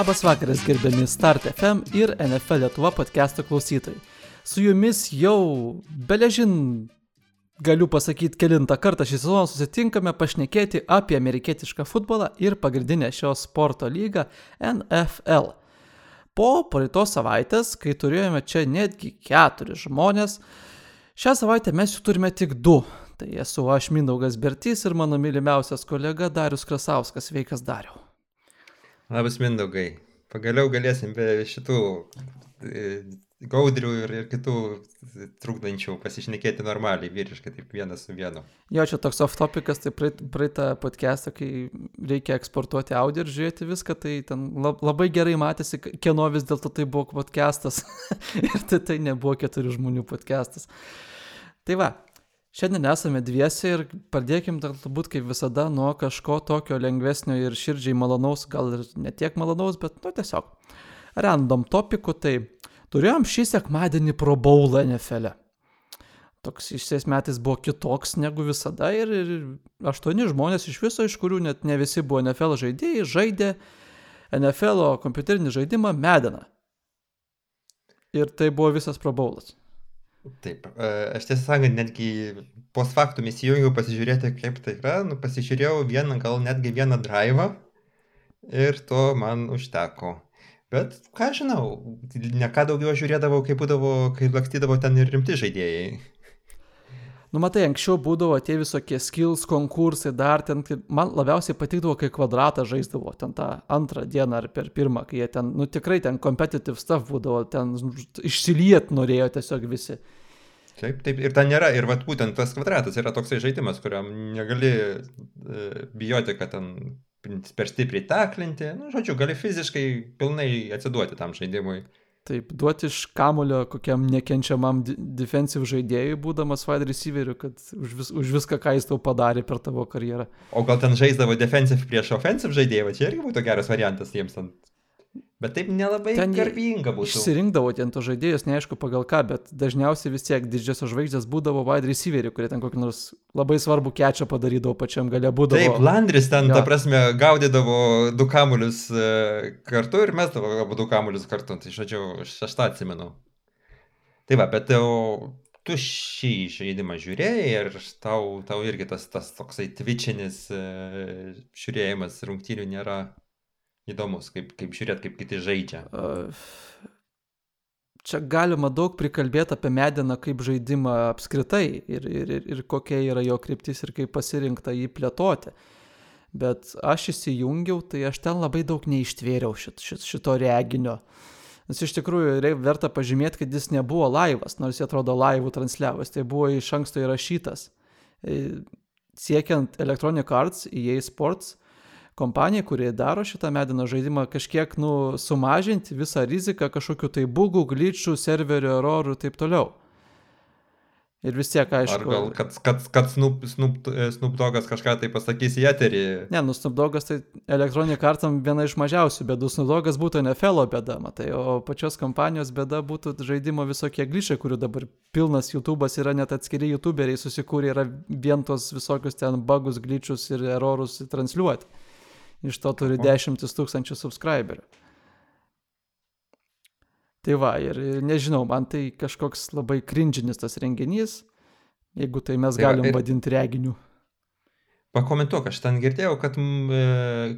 Labas vakaras, gerbiami Start FM ir NFL Lietuva podcast'o klausytojai. Su jumis jau beležin galiu pasakyti kilintą kartą šį sezoną susitinkame pašnekėti apie amerikietišką futbolą ir pagrindinę šios sporto lygą NFL. Po praeitos savaitės, kai turėjome čia netgi keturis žmonės, šią savaitę mes jų turime tik du. Tai esu aš Mindaugas Bertys ir mano mylimiausias kolega Darius Krasauskas. Sveikas Dariu. Labas Mindaugai. Pagaliau galėsim be šitų e, gaudrių ir, ir kitų trukdančių pasišnekėti normaliai, vyriškai, taip vienas su vienu. Jo, čia toks off topicas, tai praeitą podcastą, kai reikia eksportuoti audio ir žiūrėti viską, tai ten labai gerai matėsi, kieno vis dėlto tai buvo podcastas. ir tai, tai nebuvo keturių žmonių podcastas. Tai va, Šiandien esame dviesi ir pradėkim turbūt kaip visada nuo kažko tokio lengvesnio ir širdžiai malonaus, gal ir ne tiek malonaus, bet nu tiesiog random topikų. Tai turėjom šį sekmadienį pro baulą NFL. E. Toks šiais metais buvo kitoks negu visada ir, ir aštuoni žmonės iš viso, iš kurių net ne visi buvo NFL žaidėjai, žaidė NFL kompiuterinį žaidimą Medeną. Ir tai buvo visas pro baulas. Taip, e, aš tiesą sakant, netgi post faktum įsijungiau pasižiūrėti, kaip tai yra, nu, pasižiūrėjau vieną, gal netgi vieną drivą ir to man užteko. Bet, ką žinau, ne ką daugiau žiūrėdavau, kai būdavo, kai lakstydavo ten ir rimti žaidėjai. Nu, matai, anksčiau būdavo tie visokie skills konkursai, dar ten, man labiausiai patikdavo, kai kvadratą žaisdavo, ten tą antrą dieną ar per pirmą, kai jie ten, nu tikrai ten competitive stuff būdavo, ten išsiliet norėjo tiesiog visi. Taip, taip, ir ten nėra, ir vat, būtent tas kvadratas yra toksai žaidimas, kuriam negali e, bijoti, kad ten per stipriai taklinti, nu, žodžiu, gali fiziškai pilnai atsiduoti tam žaidimui. Taip, duoti iš kamulio kokiam nekenčiamam defensive žaidėjui, būdamas wide receiveriu, kad už, vis, už viską, ką jis tau padarė per tavo karjerą. O gal ten žaisdavo defensive prieš offensive žaidėją, čia irgi būtų geras variantas jiems ant Bet taip nelabai ten garbinga būtų. Išsirinkdavo ten to žaidėjus, neaišku pagal ką, bet dažniausiai vis tiek didžiosios žvaigždės būdavo wide receiveriai, kurie ten kokį nors labai svarbų kečią padarydavo pačiam gale būdavo. Taip, Landris ten, ja. ta prasme, gaudydavo du kamuolius e, kartu ir mesdavo abu du kamuolius kartu, tai žodžiu, aš tą atsimenu. Tai va, bet jau tu šį žaidimą žiūrėjai ir tau, tau irgi tas, tas toksai tvičinis e, žiūrėjimas rungtynių nėra įdomus, kaip, kaip žiūrėt, kaip kiti žaidžia. Čia galima daug prikalbėti apie mediną kaip žaidimą apskritai ir, ir, ir, kokia yra jo kryptis ir kaip pasirinkta jį plėtoti. Bet aš įsijungiau, tai aš ten labai daug neištvėriau šit, šit, šito reginio. Nes iš tikrųjų verta pažymėti, kad jis nebuvo laivas, nors jis atrodo laivų transliavas, tai buvo iš anksto įrašytas. Siekiant Electronic Arts, EA Sports, kompanijai, kurie daro šitą mediną žaidimą, kažkiek nu, sumažinti visą riziką kažkokiu tai bugų, glitchų, serverio erorų ir taip toliau. Ir vis tiek, aišku. Ar gal, kad, kad, kad Snoop, Snoop, Snoop Dogas kažką tai pasakys į eterį? Ne, nu Snoop Dogas tai elektroninė kartam viena iš mažiausių bėdų. Snoop Dogas būtų NFL bėda, matai, o pačios kompanijos bėda būtų žaidimo visokie glišiai, kurių dabar pilnas YouTube'as yra, net atskiri YouTuberiai susikūrė, yra vien tos visokius ten bugus, glitchius ir erorus transliuoti iš to turi dešimtis tūkstančių subscriberių. Tai va, ir nežinau, man tai kažkoks labai krinžinis tas renginys, jeigu tai mes tai galim va, ir... vadinti reginiu. Pakomentuok, aš ten girdėjau, kad e,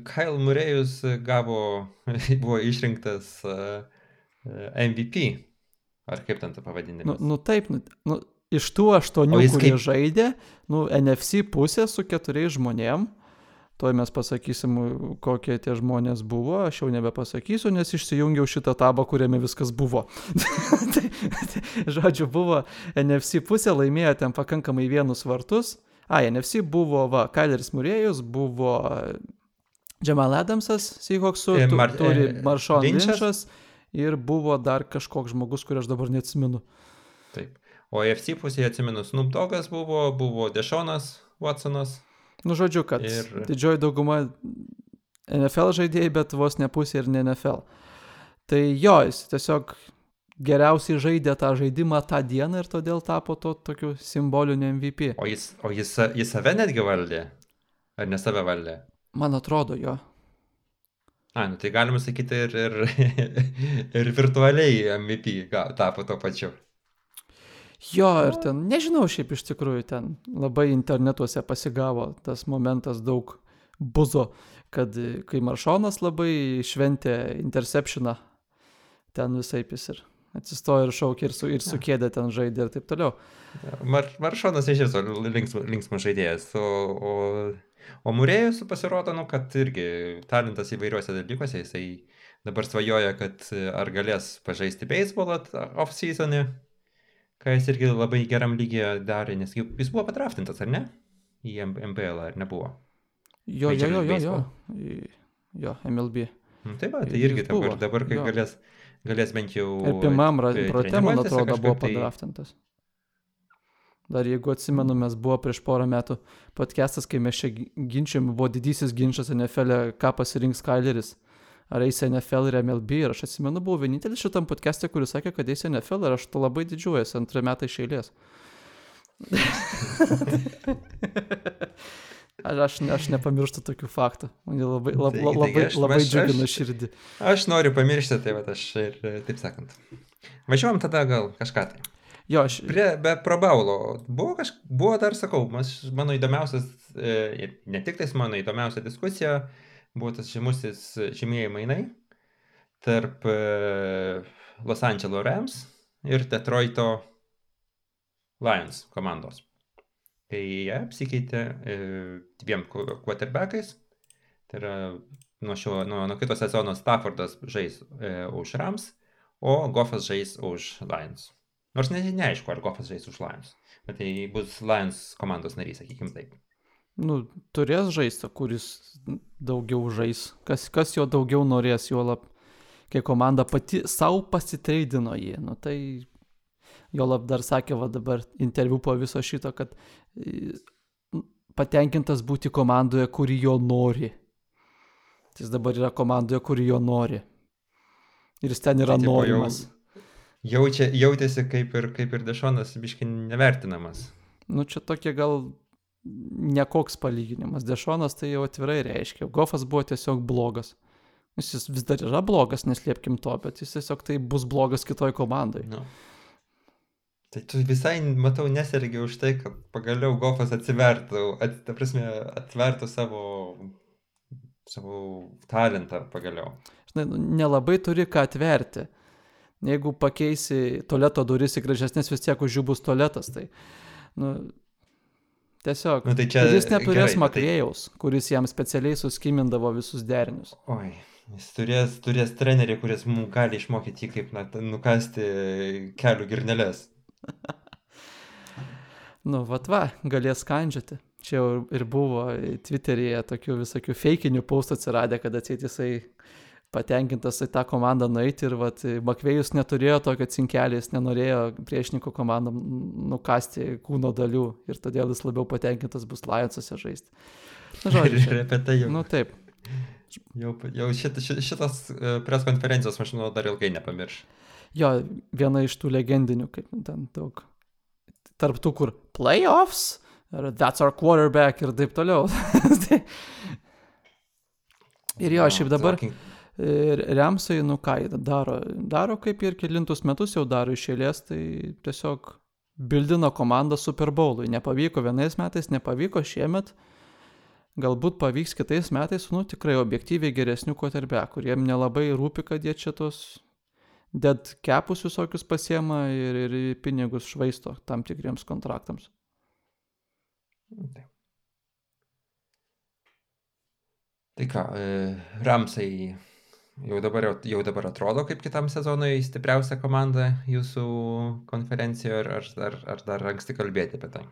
Kyle Murrayus gavo, buvo išrinktas e, e, MVP. Ar kaip ten tą pavadinimą? Nu, nu taip, nu, nu, iš tų aštuonių, kurie kaip... žaidė, nu, NFC pusė su keturiais žmonėmis Tuoj mes pasakysim, kokie tie žmonės buvo, aš jau nebepasakysiu, nes išsijungiau šitą tabą, kuriame viskas buvo. tai, tai, žodžiu, buvo NFC pusė, laimėjo ten pakankamai vienus vartus. A, NFC buvo, va, Kaileris Murėjus, buvo Jamal Adamsas, Seahawksų, e, Mar turi e, Maršon Lynchas ir buvo dar kažkoks žmogus, kurį aš dabar neatsimenu. Taip. O FC pusėje atsimenu, Snoop Dogas buvo, buvo Dešonas Watsonas. Nu, žodžiu, kad ir... didžioji dauguma NFL žaidėjai, bet vos ne pusė ir ne NFL. Tai jo, jis tiesiog geriausiai žaidė tą žaidimą tą dieną ir todėl tapo to tokiu simboliniu MVP. O jis, o jis, jis save netgi valdė? Ar ne save valdė? Man atrodo, jo. A, nu tai galima sakyti ir, ir, ir virtualiai MVP tapo to pačiu. Jo, ir ten, nežinau, šiaip iš tikrųjų ten labai internetuose pasigavo tas momentas daug buzo, kad kai Maršonas labai šventė interceptioną, ten visai jis ir atsistojo ir šaukė ir su, ir su kėdė ten žaidė ir taip toliau. Mar, Maršonas iš tiesų linksmas linksma žaidėjas, o, o O Murėjus pasirodo, nu, kad irgi talentas įvairiuose dalykuose, jisai dabar svajoja, kad ar galės pažaisti beisbolą off-seasonį, ką jis irgi labai geram lygiai darė, nes jis buvo patraftintas, ar ne? Į MPL, ar nebuvo? Jo, jo, jo, jo, jo, jo, MLB. Nu, tai va, tai irgi dabar, dabar kai galės, galės bent jau... Ir pirmam rate, man atrodo, buvo tai padraftintas. Dar jeigu atsimenu, mes buvo prieš porą metų podcastas, kai mes čia ginčiam, buvo didysis ginčas NFL, e, ką pasirinks Kaileris. Ar eis NFL ir MLB. Ir aš atsimenu, buvau vienintelis šitam podcast'e, kuris sakė, kad eis NFL ir aš to labai didžiuojuosi antrą metą iš eilės. aš, aš, nepamirštu tokių faktų. Man jie labai, lab, taigi, labai, taigi aš, labai džiugina širdį. Aš noriu pamiršti, tai va, aš ir taip sakant. Važiuojam tada gal kažką tai. Jo, aš... Prie, be probaulo buvo, kaž, buvo dar, sakau, mas, mano įdomiausias, e, ne tik tais mano įdomiausia diskusija, buvo tas žymusis žymėjai mainai tarp e, Los Angeles Rams ir Detroito Lions komandos. Kai jie apsikeitė e, dviem quarterbackais, tai yra nuo, šio, nuo, nuo kito sezono Staffordas žais e, už Rams, o Goffas žais už Lions. Nors ne, neaišku, ar Goffas žais už Lions. Bet tai bus Lions komandos narys, sakykim taip. Nu, turės žaisti, kuris daugiau žais. Kas, kas jo daugiau norės, jo lab, kai komanda pati savo pasitreidino jį. Nu, tai jo lab dar sakė, va dabar interviu po viso šito, kad patenkintas būti komandoje, kuri jo nori. Jis dabar yra komandoje, kuri jo nori. Ir jis ten yra tai, norimas. Jau jaučia, jautėsi kaip ir, kaip ir Dešonas biškai nevertinamas. Nu, čia tokie gal nekoks palyginimas. Dešonas tai jau atvirai reiškia. Gofas buvo tiesiog blogas. Jis vis dar yra blogas, neslėpkim to, bet jis tiesiog tai bus blogas kitoj komandai. No. Tai tu visai, matau, nesergi už tai, kad pagaliau Gofas atsivertų, at, ta prasme, atvertų savo, savo talentą pagaliau. Žinai, nu, nelabai turi ką atverti. Jeigu pakeisi tualeto duris į gražesnės, vis tiek už jų bus tualetas. Tai, nu, tiesiog. Nu, tai čia, jis neturės tai- Makrėjaus, tai... kuris jam specialiai suskimindavo visus derinius. Oi, jis turės, turės trenerį, kuris mums gali išmokyti kaip na, nukasti kelių girnelės. nu, vat va, galės skandžiati. Čia ir buvo Twitter'yje tokių visokių feikinių paustų atsiradę, kad atsėt jisai patenkintas į tą komandą nueiti ir vat, Makvėjus neturėjo tokio cinkelį, jis nenorėjo priešininkų komandą nukasti kūno dalių ir todėl jis labiau patenkintas bus Lionsose žaisti. Na, žodžiu, ir apie tai jau. Nu taip. Jau, jau šit, šit, šitas e, pres konferencijos, aš manau, dar ilgai nepamirš. Jo, viena iš tų legendinių, kaip ten daug. Tarp tų, kur playoffs, ar that's our quarterback ir taip toliau. ir jo, šiaip dabar. Talking Remsai, nu ką daro, daro kaip ir kilintus metus jau daro iš eilės, tai tiesiog bildino komandą Super Bowlui. Nepavyko vienais metais, nepavyko šiemet, galbūt pavyks kitais metais, nu tikrai objektyviai geresnių koterbė, kuriem nelabai rūpi, kad jie čia tos dead kepus visokius pasiema ir, ir pinigus švaisto tam tikriems kontraktams. Taip. Tai ką, e, Ramsai Jau dabar, jau dabar atrodo kaip kitam sezonui stipriausia komanda jūsų konferencijoje, ar, ar, ar, ar dar anksti kalbėti apie tai?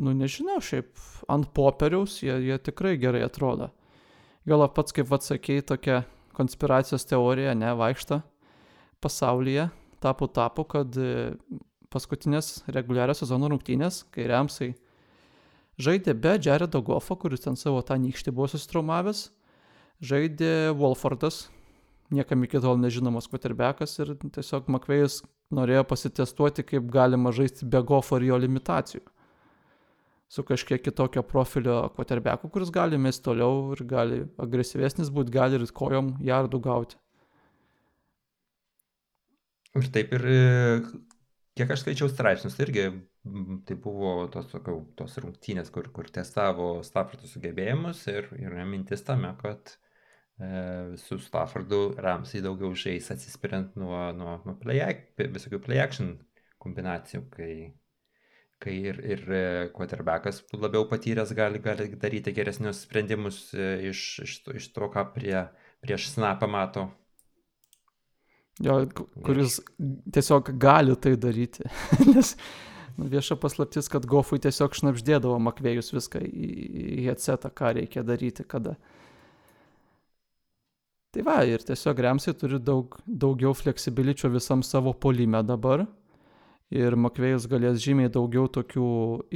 Nu, nežinau, šiaip ant popieriaus jie, jie tikrai gerai atrodo. Gal pats, kaip atsakėjai, tokia konspiracijos teorija, ne, vaikšta pasaulyje, tapo tapo, kad e, paskutinės reguliarios sezono rungtynės, kai Remsai žaidė be Jaredo Goffo, kuris ten savo tą nykštį buvo susitraumavęs, žaidė Wolfordas, niekam iki tol nežinomas quarterbackas ir tiesiog Makvėjus norėjo pasitestuoti, kaip galima žaisti be gofo ir jo limitacijų. su kažkiek kitokio profilio kvoterbeku, kuris gali mesti toliau ir gali agresyvesnis būti, gali ir kojom jardų gauti. Ir taip ir, kiek aš skaičiau straipsnius, tai irgi tai buvo tos, sakau, tos rungtynės, kur, kur testavo Staffordo sugebėjimus ir yra mintis tame, kad su Staffordu Ramsai daugiau žais atsispiriant nuo, nuo, nuo play, visokių play action kombinacijų, kai kai ir, ir e, quarterbackas labiau patyręs gali, gali daryti geresnius sprendimus e, iš, iš, iš to, ką prie, prieš snapą mato. Jo, kuris tiesiog gali tai daryti. Nes nu, vieša paslaptis, kad Gofui tiesiog šnapždėdavo Makvėjus viską į, į headsetą, ką reikia daryti, kada. Tai va, ir tiesiog Remsiai turi daug, daugiau fleksibiličio visam savo polime dabar. Ir Makvėjus galės žymiai daugiau tokių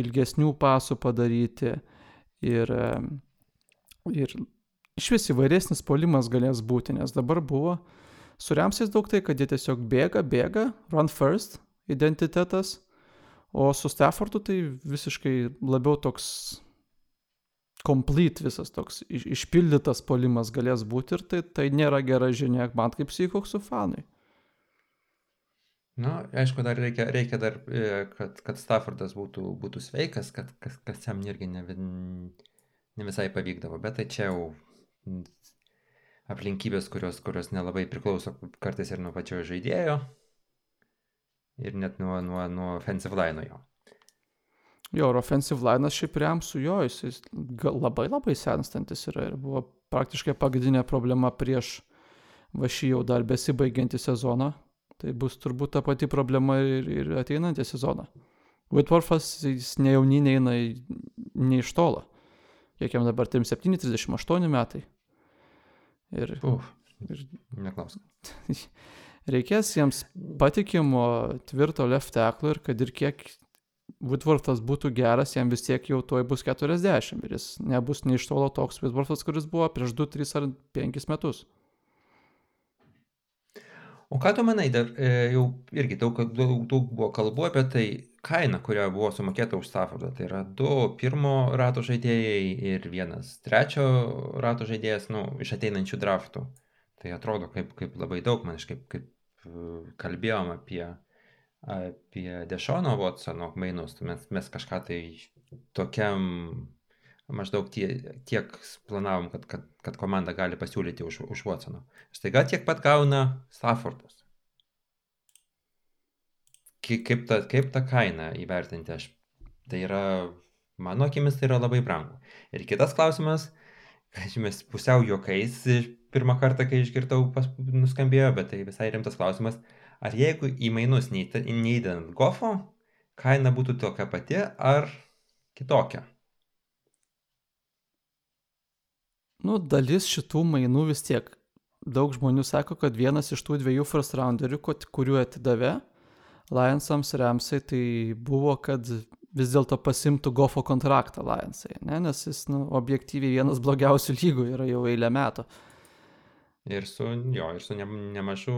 ilgesnių pasų padaryti. Ir, ir iš vis įvairesnis polimas galės būti, nes dabar buvo su Remsiais daug tai, kad jie tiesiog bėga, bėga, run first identitetas, o su Staffordu tai visiškai labiau toks complete visas toks išpildytas polimas galės būti ir tai, tai nėra gera žinia man kaip Seahawksų fanui. Na, aišku, dar reikia, reikia dar, e, kad, kad Staffordas būtų, būtų sveikas, kad kas, kas jam irgi ne, ne visai pavykdavo, bet tai čia jau aplinkybės, kurios, kurios nelabai priklauso kartais ir nuo pačio žaidėjo ir net nuo, nuo, nuo offensive line jo. Jo, ir offensive line šiaip rem su jo, jis labai labai senstantis yra ir buvo praktiškai pagrindinė problema prieš va šį jau dar besibaigiantį sezoną, Tai bus turbūt ta pati problema ir, ir ateinantį sezoną. Whitworthas, jis ne jauniniai eina ne iš tolo. Kiek jam dabar 37-38 metai. Ir, Uf, ir neklausk. Reikės jiems patikimo tvirto left tackle ir kad ir kiek Whitworthas būtų geras, jam vis tiek jau tuoj bus 40 ir jis nebus nei iš tolo toks Whitworthas, kuris buvo prieš 2, 3 ar 5 metus. O ką tu manai, dar e, jau irgi daug, daug, daug buvo kalbų apie tai, kaina, kurią buvo sumokėta už Staffordą. Tai yra du pirmo rato žaidėjai ir vienas trečio rato žaidėjas, nu, iš ateinančių draftų. Tai atrodo kaip, kaip labai daug, man iš kaip, kaip e, kalbėjom apie, apie Dešono Watsono mainus, mes, mes kažką tai tokiam maždaug tie, tiek planavom, kad, kad, kad komanda gali pasiūlyti už, už Watsoną. Staiga tiek pat gauna Staffordas. Kaip ta, kaip ta kaina įvertinti, aš, tai yra, mano akimis, tai yra labai brangu. Ir kitas klausimas, kad mes pusiau juokais pirmą kartą, kai išgirdau, pas, nuskambėjo, bet tai visai rimtas klausimas, ar jeigu į mainus neįdant gofo, kaina būtų tokia pati ar kitokia? Nu, dalis šitų mainų vis tiek. Daug žmonių sako, kad vienas iš tų dviejų first rounderių, kuriuo atidavė Lionsams Ramsai, tai buvo, kad vis dėlto pasimtų Gofo kontraktą Lionsai, ne? nes jis nu, objektyviai vienas blogiausių lygų yra jau eilę metų. Ir su, jo, ir su ne, nemažu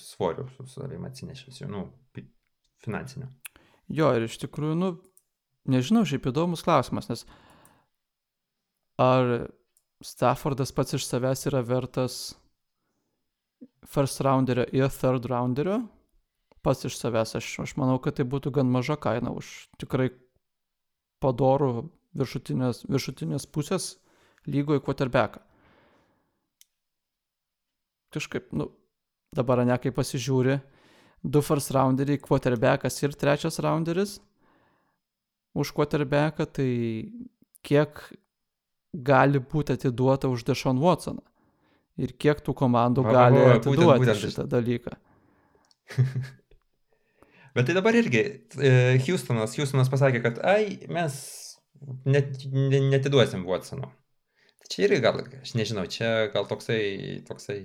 svoriu, su savim atsinešęs, nu, finansiniu. Jo, ir iš tikrųjų, nu, nežinau, šiaip įdomus klausimas, nes ar Staffordas pats iš savęs yra vertas first rounderio ir third rounderio. Pats iš savęs aš, aš manau, kad tai būtų gan maža kaina už tikrai padorų viršutinės, viršutinės pusės lygoje quarterbacką. Kažkaip, nu, dabar ne kaip pasižiūri, du first rounderiai, quarterbackas ir trečias rounderis už quarterbacką, tai kiek gali būti atiduota už Dešon Watsoną. Ir kiek tų komandų va, gali va, va, atiduoti būtent, būtent šitą dalyką. Bet tai dabar irgi e, Houstonas, Houstonas pasakė, kad ai, mes net, netiduosim Watsono. Tai čia irgi gal, aš nežinau, čia gal toksai, toksai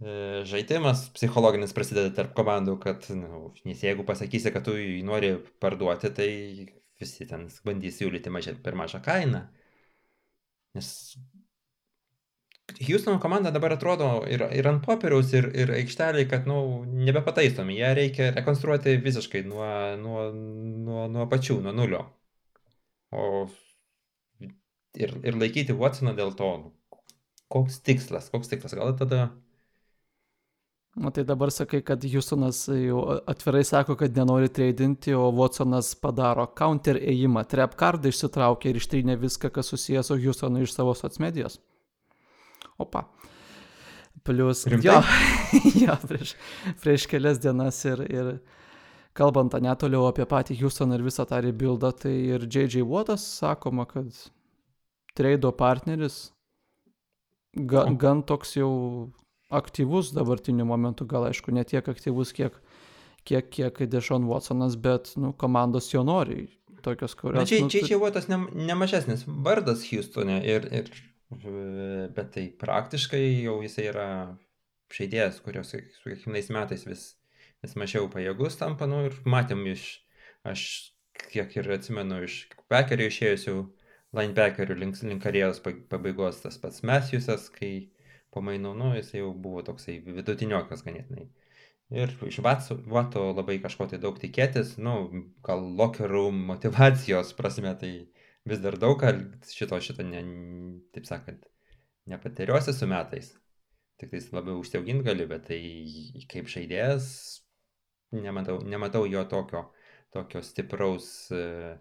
žaidimas psichologinis prasideda tarp komandų, kad, nu, nes jeigu pasakysi, kad tu jį nori parduoti, tai visi ten bandys siūlyti mažė, per mažą kainą. Nes Houstono komanda dabar atrodo ir, ir ant popieriaus, ir, ir aikšteliai, kad, nu, nebepataisomi. Ją reikia rekonstruoti visiškai nuo, nuo, nuo, nuo pačių, nuo nulio. O ir, ir laikyti Watsoną dėl to, koks tikslas, koks tikslas. Gal tada O tai dabar sakai, kad Houstonas jau atvirai sako, kad nenori treidinti, o Watsonas padaro counter ėjimą, trap kardą išsitraukia ir ištrynė viską, kas susijęs su Houstonu iš savo socmedijos. Opa. Plius. Rimtai? Jo, jo prieš, prieš kelias dienas ir, ir kalbant netoliau apie patį Houstoną ir visą tą rebuildą, tai ir J.J. Wattas sakoma, kad treido partneris ga, gan toks jau aktyvus dabartiniu momentu, gal aišku, ne tiek aktyvus, kiek, kiek, kiek Dešon Watsonas, bet nu, komandos jo nori. Tokios, kurios. Na, čia, nu, čia, čia buvo tas ne, nemažesnis vardas Houstone, ir, ir, bet tai praktiškai jau jisai yra žaidėjas, kurios su kiekvienais metais vis, vis mažiau pajėgus tampa, nu ir matėm iš, aš kiek ir atsimenu iš Pekerių išėjusių linebackerių link, link karjeros pabaigos tas pats Matthewsas, kai pamainų, nu, jis jau buvo toksai vidutiniokas ganėtinai. Ir iš Vato labai kažko tai daug tikėtis, nu, gal locker room motivacijos prasme, tai vis dar daug, šito, šito, ne, taip sakant, nepateriuosi su metais. Tik tais labiau užsiaugint gali, bet tai kaip žaidėjas nematau, nematau jo tokio, tokio stipraus uh,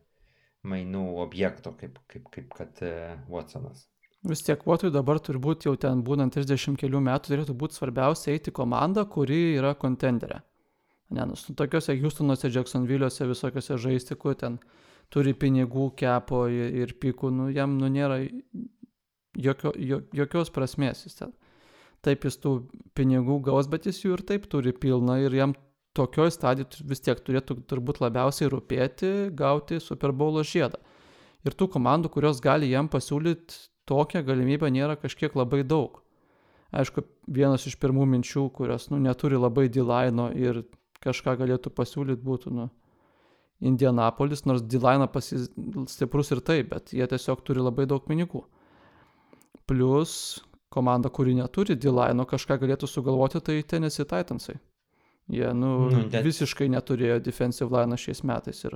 mainų objekto, kaip, kaip, kaip kad uh, Watsonas. Vis tiek Votui dabar turbūt jau ten būnant 30 kelių metų turėtų būti svarbiausia eiti komanda, kuri yra kontenderė. Ne, nu, tokiuose Houstonuose, Jacksonville'uose, visokiuose žaisti, kur ten turi pinigų, kepo ir, pikų, nu, jam nu, nėra jokio, jo, jokios prasmės jis ten. Taip jis tų pinigų gaus, bet jis jų ir taip turi pilną ir jam tokioj stadijoje vis tiek turėtų turbūt labiausiai rūpėti gauti Super Bowl žiedą. Ir tų komandų, kurios gali jam pasiūlyti tokią galimybę nėra kažkiek labai daug. Aišku, vienas iš pirmų minčių, kurios nu, neturi labai dilaino ir kažką galėtų pasiūlyti, būtų nu, Indianapolis, nors dilainą pasis stiprus ir taip, bet jie tiesiog turi labai daug pinigų. Plus komanda, kuri neturi dilaino, kažką galėtų sugalvoti, tai Tennessee Titansai. Jie nu, nu, net... visiškai neturėjo defensive line šiais metais ir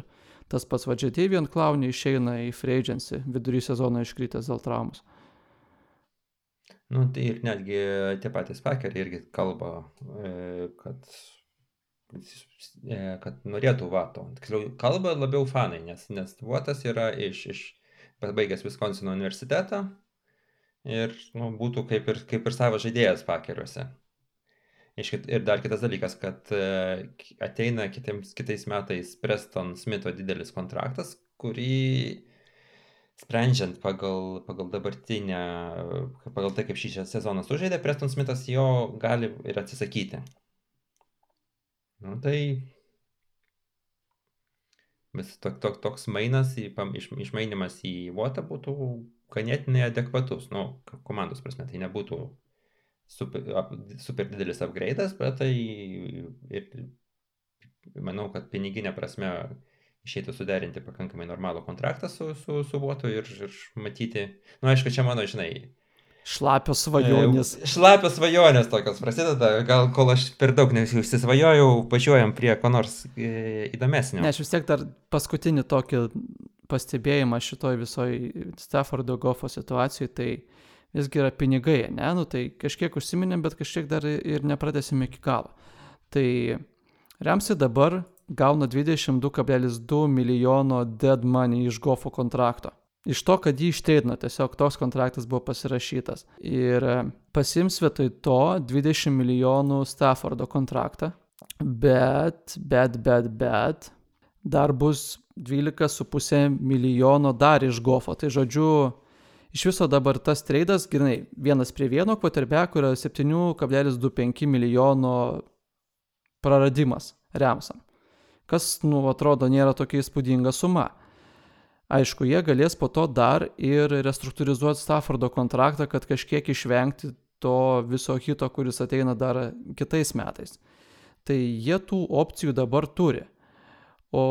Tas pats Vadžetėvian Klaunė išeina į free agency, vidury sezono iškritęs dėl traumos. Nu, tai ir netgi tie patys pakeriai irgi kalba, e, kad, e, kad norėtų vato. Tiksliau, kalba labiau fanai, nes, nes vatas yra iš, iš pabaigęs Viskonsino universitetą ir nu, būtų kaip ir, kaip ir savo žaidėjas pakeriuose. Ir dar kitas dalykas, kad e, ateina kitiems, kitais metais Preston Smitho didelis kontraktas, kurį sprendžiant pagal, pagal dabartinę, pagal tai, kaip šį sezoną sužaidė, Preston Smithas jo gali ir atsisakyti. Nu, tai vis tok, tok, toks mainas, į, iš, išmainimas į Votą būtų ganėtinai adekvatus, nu, komandos prasme, tai nebūtų super, super didelis upgrade'as, bet tai ir manau, kad piniginė prasme išeitų suderinti pakankamai normalų kontraktą su, su, su Votu ir, ir matyti, na, nu, aišku, čia mano, žinai, Šlapios svajonės. Šlapios svajonės tokios prasideda, gal kol aš per daug neužsisvajojau, važiuojam prie ko nors e, įdomesnio. Ne, aš vis tiek dar paskutinį tokį pastebėjimą šitoj visoj Staffordo Goffo situacijai, tai uh, visgi yra pinigai, ne, nu tai kažkiek užsiminėm, bet kažkiek dar ir nepratęsim iki galo. Tai Remsi dabar gauna 22,2 milijono dead money iš Gofo kontrakto. Iš to, kad jį ištreidino, tiesiog toks kontraktas buvo pasirašytas. Ir pasims vietoj to 20 milijonų Staffordo kontraktą. Bet, bet, bet, bet, dar bus 12,5 milijono dar iš Gofo. Tai žodžiu, Iš viso dabar tas treidas, grinai, vienas prie vieno kvoterbeko yra 7,25 milijono praradimas Remsam. Kas, nu, atrodo, nėra tokia įspūdinga suma. Aišku, jie galės po to dar ir restruktūrizuoti Staffordo kontraktą, kad kažkiek išvengti to viso hito, kuris ateina dar kitais metais. Tai jie tų opcijų dabar turi. O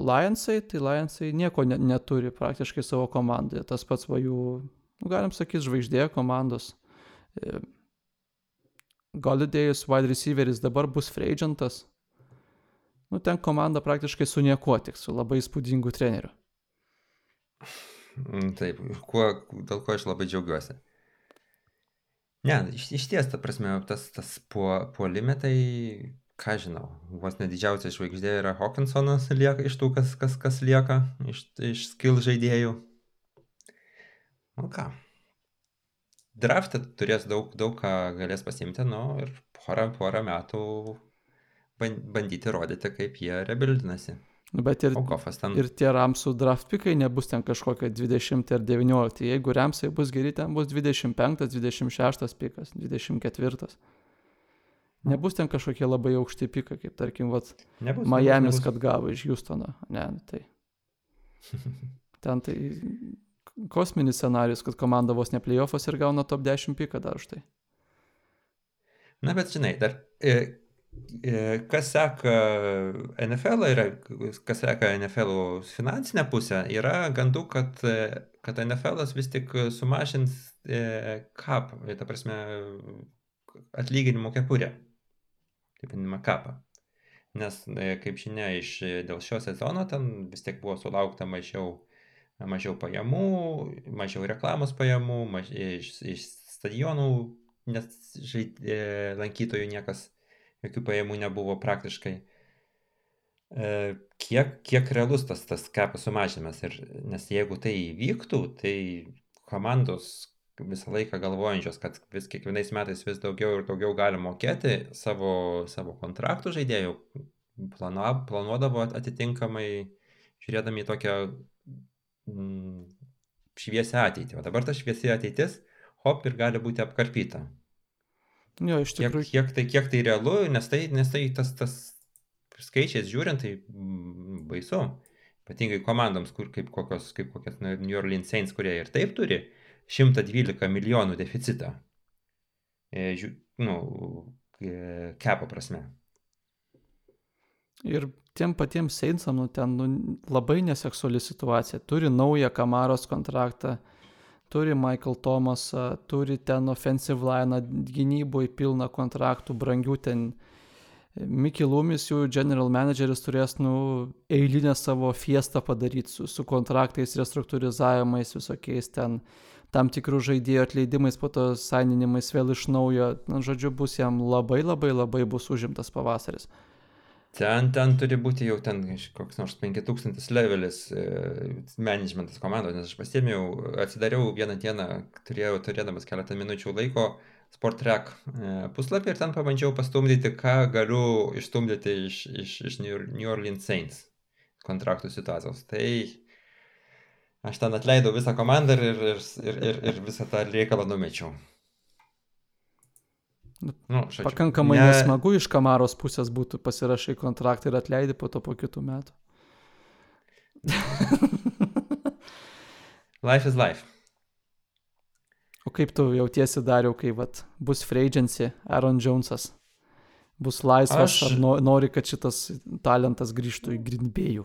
Lionsai, tai Lionsai nieko ne, neturi praktiškai savo komandoje. Tas pats va jų, nu, galim sakyti, žvaigždė komandos E, Golidėjus wide receiveris dabar bus free agentas. Nu, ten komanda praktiškai su niekuo, tik su labai įspūdingu treneriu. Mm, taip, kuo, dėl ko aš labai džiaugiuosi. Ne, iš, iš ties, ta prasme, tas, tas puo, puolime tai, ką žinau, vos nedidžiausia žvaigždė yra Hawkinsonas lieka iš tų, kas, kas, kas lieka, iš, iš skill žaidėjų. Nu ką, draftą turės daug, daug ką galės pasimti, nu ir porą, porą metų bandyti rodyti, kaip jie rebildinasi. Nu, bet ir, ten... ir tie Ramsų draft pikai nebus ten kažkokie 20 ar 19. Jeigu Ramsai bus geri, ten bus 25, 26 pikas, 24. Nebus ten kažkokie labai aukšti pikai, kaip tarkim, vat, nebus, Miami's, nebus, kad gavo iš Houstono. Ne, nu tai. Ten tai kosminis scenarius, kad komanda vos ne playoffas ir gauna top 10 piką dar už tai. Na, bet žinai, dar e, e, kas seka NFL, yra, kas seka NFL finansinę pusę, yra gandų, kad, e, kad NFL vis tik sumažins kap, ta prasme, atlyginimų kepurę, taip vadinamą kapą. Nes, kaip žinia, iš, dėl šio sezono ten vis tiek buvo sulaukta mažiau mažiau pajamų, mažiau reklamos pajamų, maž... iš, iš stadionų, nes žaid... E, lankytojų niekas, jokių pajamų nebuvo praktiškai. E, kiek, kiek realus tas, tas kapų sumažinimas, ir, nes jeigu tai įvyktų, tai komandos visą laiką galvojančios, kad vis kiekvienais metais vis daugiau ir daugiau gali mokėti savo, savo kontraktų žaidėjų, planu, planuodavo atitinkamai, žiūrėdami į tokią mm, šviesią ateitį. O dabar ta šviesi ateitis, hop, ir gali būti apkarpyta. Jo, iš tikrųjų. Kiek, kiek, tai, kiek tai realu, nes tai, nes tai tas, tas skaičiais žiūrint, tai mm, baisu. Ypatingai komandoms, kur kaip kokios, kaip kokios New Orleans Saints, kurie ir taip turi 112 milijonų deficitą. E, žiū, nu, e, kepo prasme. Ir tiem patiems Seinsam, nu, ten nu, labai neseksuali situacija. Turi naują Kamaros kontraktą, turi Michael Thomasą, turi ten offensive line gynyboje pilną kontraktų, brangių ten. Mickey Loomis, jų general manageris, turės, nu, eilinę savo fiestą padaryti su, su kontraktais, restruktūrizavimais, visokiais ten tam tikrų žaidėjų atleidimais, po to saininimais vėl iš naujo. Na, žodžiu, bus jam labai labai labai bus užimtas pavasaris. Ten, ten turi būti jau ten koks nors 5000 levelis e, managementas komandos, nes aš pasėmiau, atsidariau vieną dieną, turėjau, turėdamas keletą minučių laiko, Sport Track e, puslapį ir ten pabandžiau pastumdyti, ką galiu išstumdyti iš, iš, iš New Orleans Saints kontraktų situacijos. Tai aš ten atleidau visą komandą ir, ir, ir, ir, ir visą tą reikalą numečiau. Nu, nu, šačiu, Pakankamai ne... nesmagu iš kamaros pusės būtų pasirašai kontraktą ir atleidi po to po kitų metų. life is life. O kaip tu jautiesi dariau, kai vat, bus agency, Aaron Jonesas? Bus laisvas, aš... ar nori, kad šitas talentas grįžtų į Grindbėjų?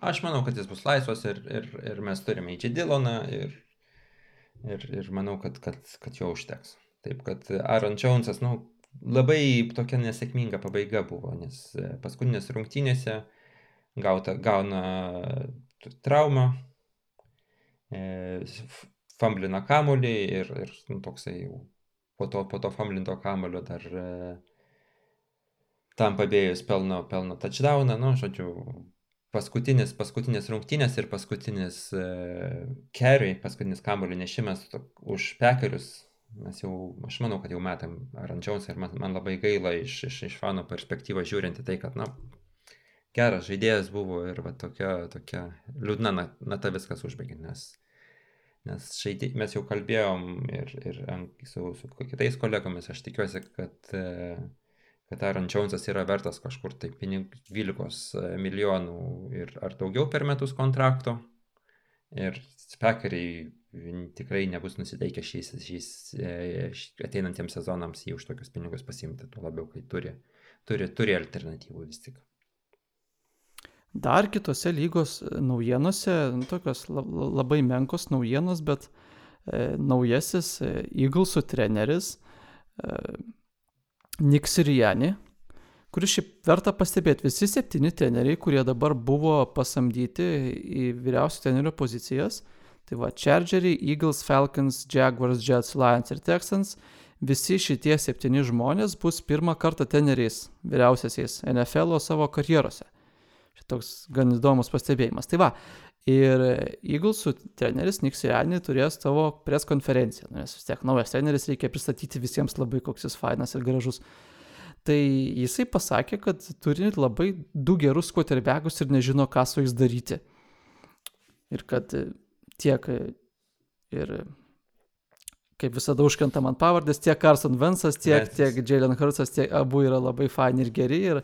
Aš manau, kad jis bus laisvas ir, ir, ir mes turime į Džidiloną ir, ir, ir manau, kad, kad, kad jo užteks. Taip kad Aaron Jonesas, nu, labai tokia nesėkminga pabaiga buvo, nes paskutinės rungtynėse gauta, gauna traumą, e, famblina kamulį ir, ir nu, toksai po to, po to famlinto kamulio dar e, tam pabėjus pelno, pelno touchdowną, nu, žodžiu, paskutinis, paskutinės rungtynės ir paskutinis e, carry, paskutinis kamulio nešimas už pekerius. Mes jau, aš manau, kad jau metam Aaron Jones ir man, man labai gaila iš, iš, iš fanų perspektyvos žiūrint į tai, kad, na, geras žaidėjas buvo ir va tokia, tokia liūdna nata viskas užbaigė, nes, nes žaidė, mes jau kalbėjom ir, ir su, su kitais kolegomis, aš tikiuosi, kad, kad Aaron Jonesas yra vertas kažkur tai pinigų 12 milijonų ir ar daugiau per metus kontrakto. Ir spekeriai tikrai nebus nusiteikę šiais, šiais e, ateinantiems sezonams jį už tokius pinigus pasimti, tuo labiau, kai turi, turi, turi alternatyvų vis tik. Dar kitose lygos naujienose, nu, tokios labai menkos naujienos, bet e, naujasis e, Eaglesų treneris Nick Siriani, kuris šiaip verta pastebėti, visi septyni treneriai, kurie dabar buvo pasamdyti į vyriausių trenerių pozicijas, tai va Chargeriai, Eagles, Falcons, Jaguars, Jets, Lions ir Texans, visi šitie septyni žmonės bus pirmą kartą treneriais vyriausiaisiais NFL savo karjerose. Šitoks gan įdomus pastebėjimas. Tai va, ir Eaglesų treneris Nick Siriani turės savo pres konferenciją, nes vis tiek naujas treneris reikia pristatyti visiems labai koks jis fainas ir gražus. Tai jisai pasakė, kad turi labai du gerus quarterbackus ir nežino, ką su jais daryti. Ir kad tiek ir kaip visada užkrenta man pavardės, tiek Carson Vensas, tiek, tiek Jalen Hurtsas, tiek abu yra labai faini ir geri. Ir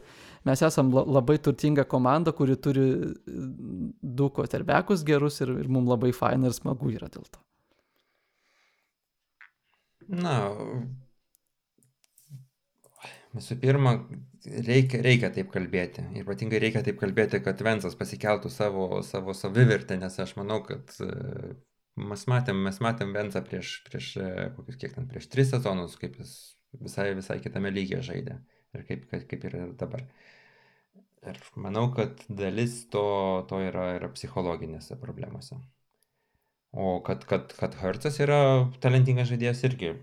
mes esam labai turtinga komanda, kuri turi du quarterbackus gerus ir, ir mums labai faina ir smagu yra dėl to. Na, Visų pirma, reikia, reikia taip kalbėti. Ir ypatingai reikia taip kalbėti, kad Vensas pasikeltų savo, savo savivertę, nes aš manau, kad mes matėm, mes matėm Vensą prieš, prieš kokius kiek ten, prieš tris sezonus, kaip jis visai, visai kitame lygyje žaidė. Ir kaip, kaip, ir dabar. Ir manau, kad dalis to, to yra, yra psichologinėse problemose. O kad, kad, kad Hertzas yra talentingas žaidėjas irgi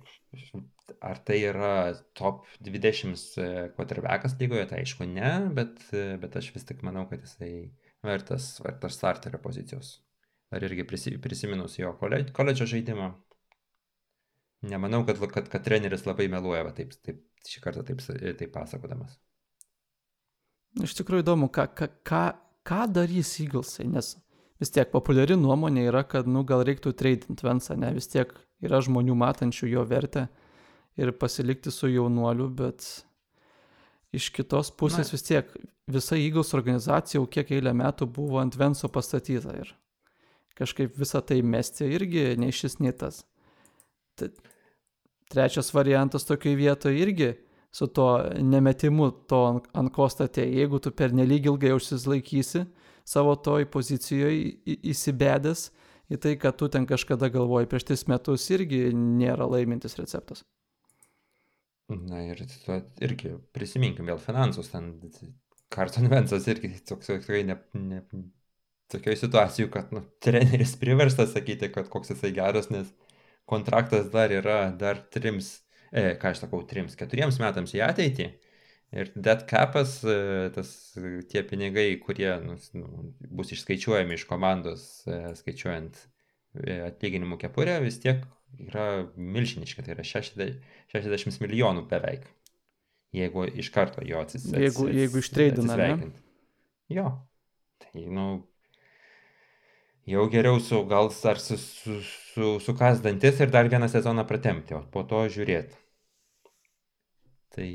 Ar tai yra top 20 quarterbackas lygoje, tai aišku ne, bet, bet aš vis tik manau, kad jisai vertas, vertas starterio pozicijos. Ar irgi prisiminus jo koledžo žaidimą, nemanau, kad, kad, kad treneris labai meluoja, va, taip, taip, šį kartą taip, taip pasakodamas. Iš tikrųjų įdomu, ką, ką, ką, ką darys Eaglesai, nes vis tiek populiari nuomonė yra, kad, nu, gal reiktų tradint Vensą, ne, vis tiek yra žmonių matančių jo vertę ir pasilikti su jaunuoliu, bet iš kitos pusės Na. vis tiek visa Eagles organizacija jau kiek eilę metų buvo ant Venso pastatyta ir kažkaip visą tai mesti irgi nei šis, nei tas. Tad trečias variantas tokiai vietoje irgi su to nemetimu to ant, ant ko statė. Jeigu tu per nelyg ilgai užsislaikysi savo toj pozicijoje įsibedęs į tai, kad tu ten kažkada galvoji prieš tris metus, irgi nėra laimintis receptas. Na ir irgi prisiminkim vėl finansus, ten Carson Vensas irgi toks tikrai ne, ne, tokioje situacijoje, kad nu, treneris priverstas sakyti, kad koks jisai geras, nes kontraktas dar yra dar trims, e, ką aš sakau, trims, keturiems metams į ateitį. Ir dead capas, e, tas tie pinigai, kurie nu, nu, bus išskaičiuojami iš komandos, e, skaičiuojant e, atlyginimų kepurę, vis tiek yra milžiniški, tai yra 60, 60 milijonų beveik. Jeigu iš karto jo atsisveikint. Jeigu, jeigu ištreidina. Jo. Tai, nu, jau geriau su gal ar su, su, su, sukas dantis ir dar vieną sezoną pratemti, o po to žiūrėti. Tai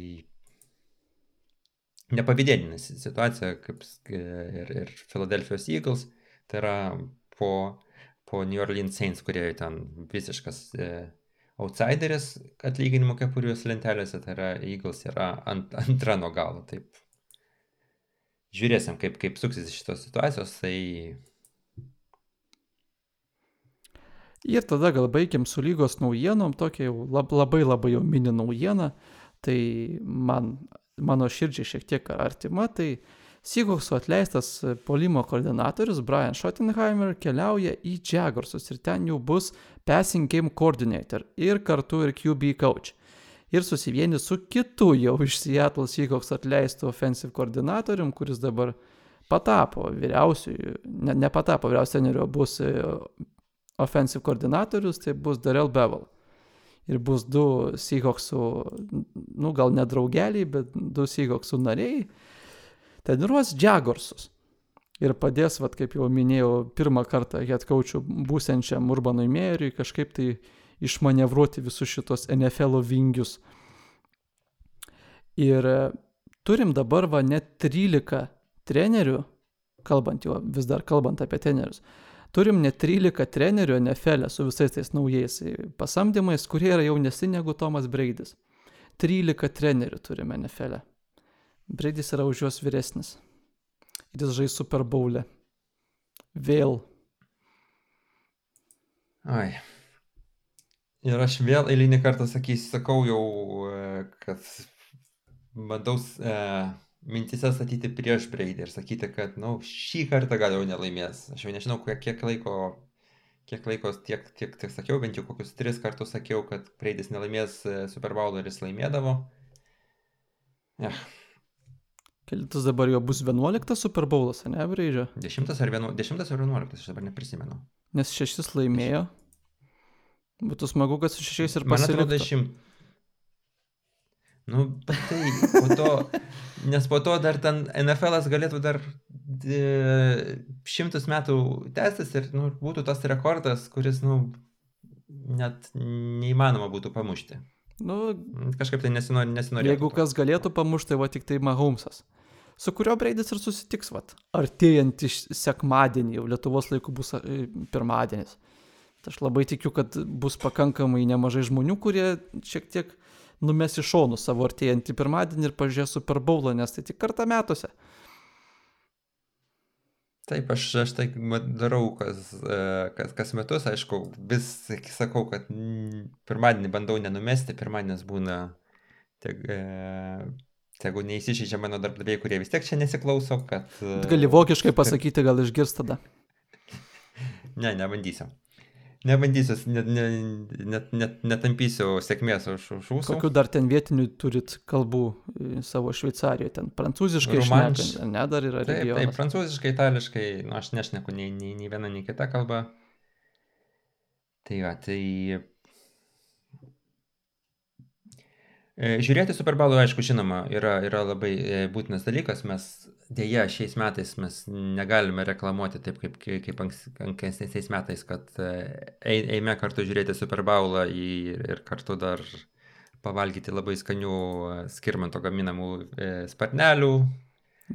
nepavydėtina situacija, kaip ir, ir Philadelphia Eagles, tai yra po po New Orleans Saints, kurie ten visiškas e, outsideris atlyginimų kepurijos lentelėse, tai yra Eagles yra ant, antra nuo galo. Taip. Žiūrėsim, kaip, kaip suksis šitos situacijos. Tai... Ir tada gal baigiam su lygos naujienom, tokia jau lab, labai labai jau mini naujiena, tai man, mano širdžiai šiek tiek artima, tai Seahawksų atleistas polimo koordinatorius Brian Schottenheimer keliauja į Jaguarsus ir ten jau bus passing game coordinator ir kartu ir QB coach. Ir susivieni su kitu jau iš Seattle Seahawks atleistu offensive koordinatorium, kuris dabar patapo vyriausiųjų, ne, nepatapo vyriausių treneriu, bus offensive koordinatorius, tai bus Darrell Bevel. Ir bus du Seahawksų, nu gal ne draugeliai, bet du Seahawksų nariai treniruos Džagorsus. Ir padės, vat, kaip jau minėjau, pirmą kartą head coachų būsenčiam Urbanui Mėriui kažkaip tai išmanevruoti visus šitos NFL vingius. Ir e, turim dabar va net 13 trenerių, kalbant jau vis dar kalbant apie trenerius, turim net 13 trenerių NFL su visais tais naujais pasamdymais, kurie yra jaunesni negu Tomas Breidis. 13 trenerių turime NFL. E. Breidis yra už juos vyresnis. Ir jis žais Super Bowl'e. Vėl. Ai. Ir aš vėl eilinį kartą sakysiu, sakau jau, e, kad bandau e, mintise statyti prieš Braidį ir sakyti, kad, na, nu, šį kartą gal jau nelaimės. Aš jau nežinau, kiek laiko, kiek laiko tiek, tiek, tiek sakiau, bent jau kokius tris kartus sakiau, kad Braidis nelaimės e, Super Bowl ir jis laimėdavo. Eh. Kelintas dabar jau bus 11 Super Bowlas, ne, Braidžio? 10 ar 11, ar 11, aš dabar neprisimenu. Nes šešis laimėjo. Būtų smagu, kad su šešiais ir pasiliktų. Man atrodo, dešimt. Nu, tai po to, nes po to dar ten NFL'as galėtų dar e, šimtus metų tęstis ir nu, būtų tas rekordas, kuris, nu, net neįmanoma būtų pamušti. Nu, Kažkaip tai nesinori, nesinori. Jeigu kas galėtų pamušti, tai va tik tai Mahomesas, su kurio Breidis ir susitiks, va, artėjant iš sekmadienį, jau Lietuvos laikų bus e, pirmadienis. Tai aš labai tikiu, kad bus pakankamai nemažai žmonių, kurie šiek tiek numes į šonų savo artėjantį pirmadienį ir pažiūrės Super Bowlą, nes tai tik kartą metuose. Taip, aš, aš tai darau kas, e, kas, kas metus, aišku, vis sakau, kad pirmadienį bandau nenumesti, pirmadienis būna, tiek, e, tegu neįsižeidžia mano darbdaviai, kurie vis tiek čia nesiklauso, kad... Gali vokiškai pasakyti, gal išgirs tada. ne, nebandysiu. Nebandysiu, net, net, net, net, netampysiu sėkmės už, už ūsų. Kokių dar ten vietinių turit kalbų e, savo Šveicarijoje, ten prancūziškai Romanš... šnekant, ne, dar yra taip, regionas. Taip, prancūziškai, itališkai, nu, aš nešneku nei, nei, nei viena, nei kita kalba. Tai va, tai E, žiūrėti Super Bowl, aišku, žinoma, yra, yra labai e, būtinas dalykas. Mes dėja šiais metais mes negalime reklamuoti taip kaip, kaip ankstesniais metais, kad e, eime kartu žiūrėti Super Bowlą ir kartu dar pavalgyti labai skanių skirmanto gaminamų sparnelių.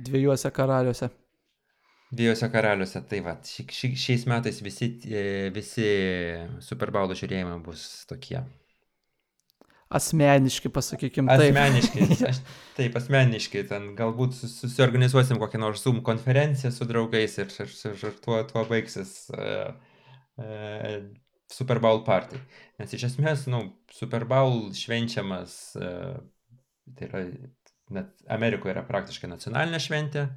Dviejuose karaliuose. Dviejose karaliuose, tai va, ši, ši, šiais metais visi, visi Super Bowl žiūrėjimai bus tokie asmeniški, pasakykim taip. Asmeniškai, aš, taip, asmeniškai, ten galbūt susiorganizuosim kokią nors Zoom konferenciją su draugais ir, ir, ir, ir tuo, tuo baigsis uh, uh, Super Bowl party. Nes iš esmės, nu, Super Bowl švenčiamas, uh, tai yra, net Amerikoje yra praktiškai nacionalinė šventė.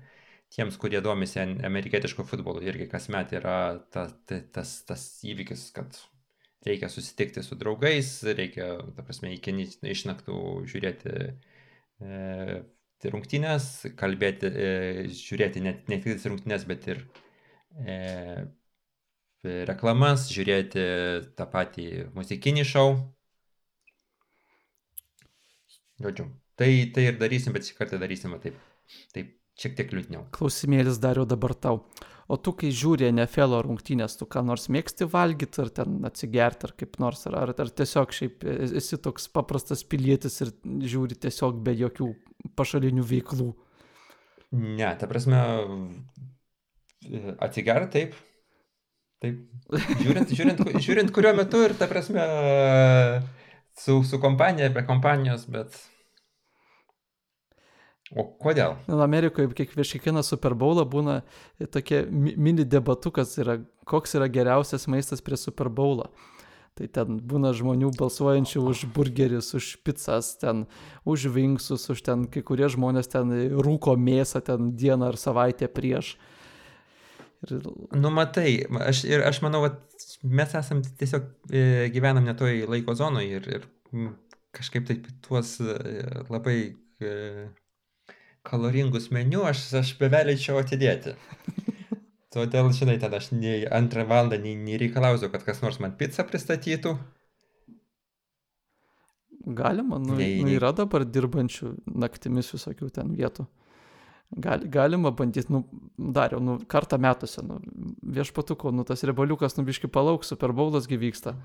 Tiems, kurie domisi amerikietiško futbolo, irgi kasmet yra ta, ta, tas, tas įvykis, kad reikia susitikti su draugais, reikia, ta prasme, iki išnaktų žiūrėti e, rungtynės, kalbėti, e, žiūrėti ne, ne tik rungtynės, bet ir e, reklamas, žiūrėti tą patį muzikinį šou. Žodžiu, tai, tai ir darysim, bet šį kartą darysim taip, taip šiek tiek liūdniau. Klausimėlis dariau dabar tau. O tu, kai žiūri NFL rungtynės, tu ką nors mėgsti valgyti, ar ten atsigerti, ar kaip nors, ar, ar, ar tiesiog šiaip esi toks paprastas pilietis ir žiūri tiesiog be jokių pašalinių veiklų? Ne, ta prasme, atsigerti taip. Taip. Žiūrint, žiūrint, žiūrint kuriuo metu ir ta prasme, su, su kompanija, be kompanijos, bet O kodėl? Amerikoje kiek prieš kiekvieną Super Bowlą būna tokie mini debatukas, yra, koks yra geriausias maistas prie Super Bowlą. Tai ten būna žmonių balsuojančių už burgerius, už pizzas, ten, už vinksus, už ten kai kurie žmonės ten rūko mėsą ten dieną ar savaitę prieš. Ir... Nu, matai, aš, ir aš manau, kad mes esam tiesiog e, gyvenam netoj laiko zonoje ir, ir kažkaip taip tuos e, labai e, kaloringus meniu aš, aš bevelėčiau atidėti. Todėl, žinai, tada aš nei antrą valandą nei, nei reikalausiu, kad kas nors man pizzą pristatytų. Galima, nu, nei, nu, yra dabar dirbančių naktimis visokių ten vietų. Gal, galima bandyti, nu, dariau, nu, kartą metuose, nu, viešpatuko, nu, tas rebaliukas, nu, biški palauks, super baulas gyvyksta.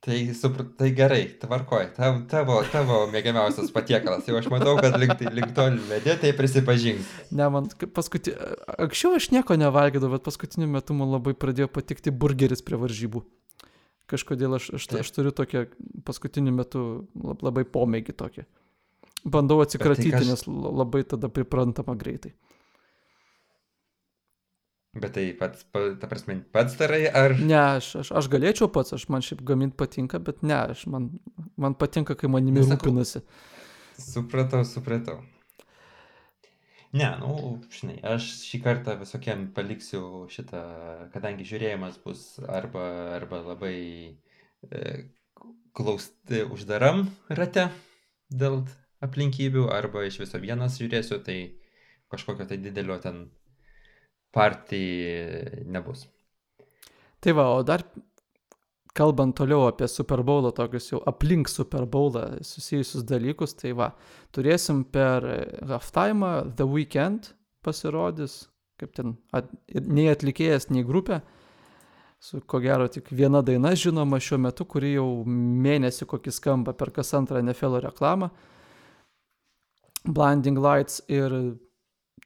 Tai, supr... tai gerai, tvarkoj, tavo, tavo, tavo mėgiamiausias patiekalas. Jau aš matau, kad link, tai, link to vedė, tai prisipažink. Ne, man paskutinį, anksčiau aš nieko nevalgydavau, bet paskutiniu metu man labai pradėjo patikti burgeris prie varžybų. Kažkodėl aš, aš, aš turiu tokią paskutiniu metu labai pomėgį tokį. Bandau atsikratyti, tai kas... nes labai tada priprantama greitai. Bet tai pats, pa, ta prasme, pats darai ar... Ne, aš, aš, aš galėčiau pats, aš man šiaip gaminti patinka, bet ne, aš man, man patinka, kai manimi rūpinasi. Supratau, supratau. Ne, nu, žinai, aš šį kartą visokiem paliksiu šitą, kadangi žiūrėjimas bus arba, arba labai e, klausti uždaram rate dėl aplinkybių, arba iš viso vienas žiūrėsiu, tai kažkokio tai didelio ten partijai nebus. Tai va, o dar kalbant toliau apie Super Bowlą, tokius jau aplink Super Bowlą susijusius dalykus, tai va, turėsim per halftime The Weekend pasirodys, kaip ten, at, nei atlikėjas, nei grupė, su ko gero tik viena daina žinoma šiuo metu, kuri jau mėnesį kokį skamba per kas antrą NFL reklamą. Blinding Lights ir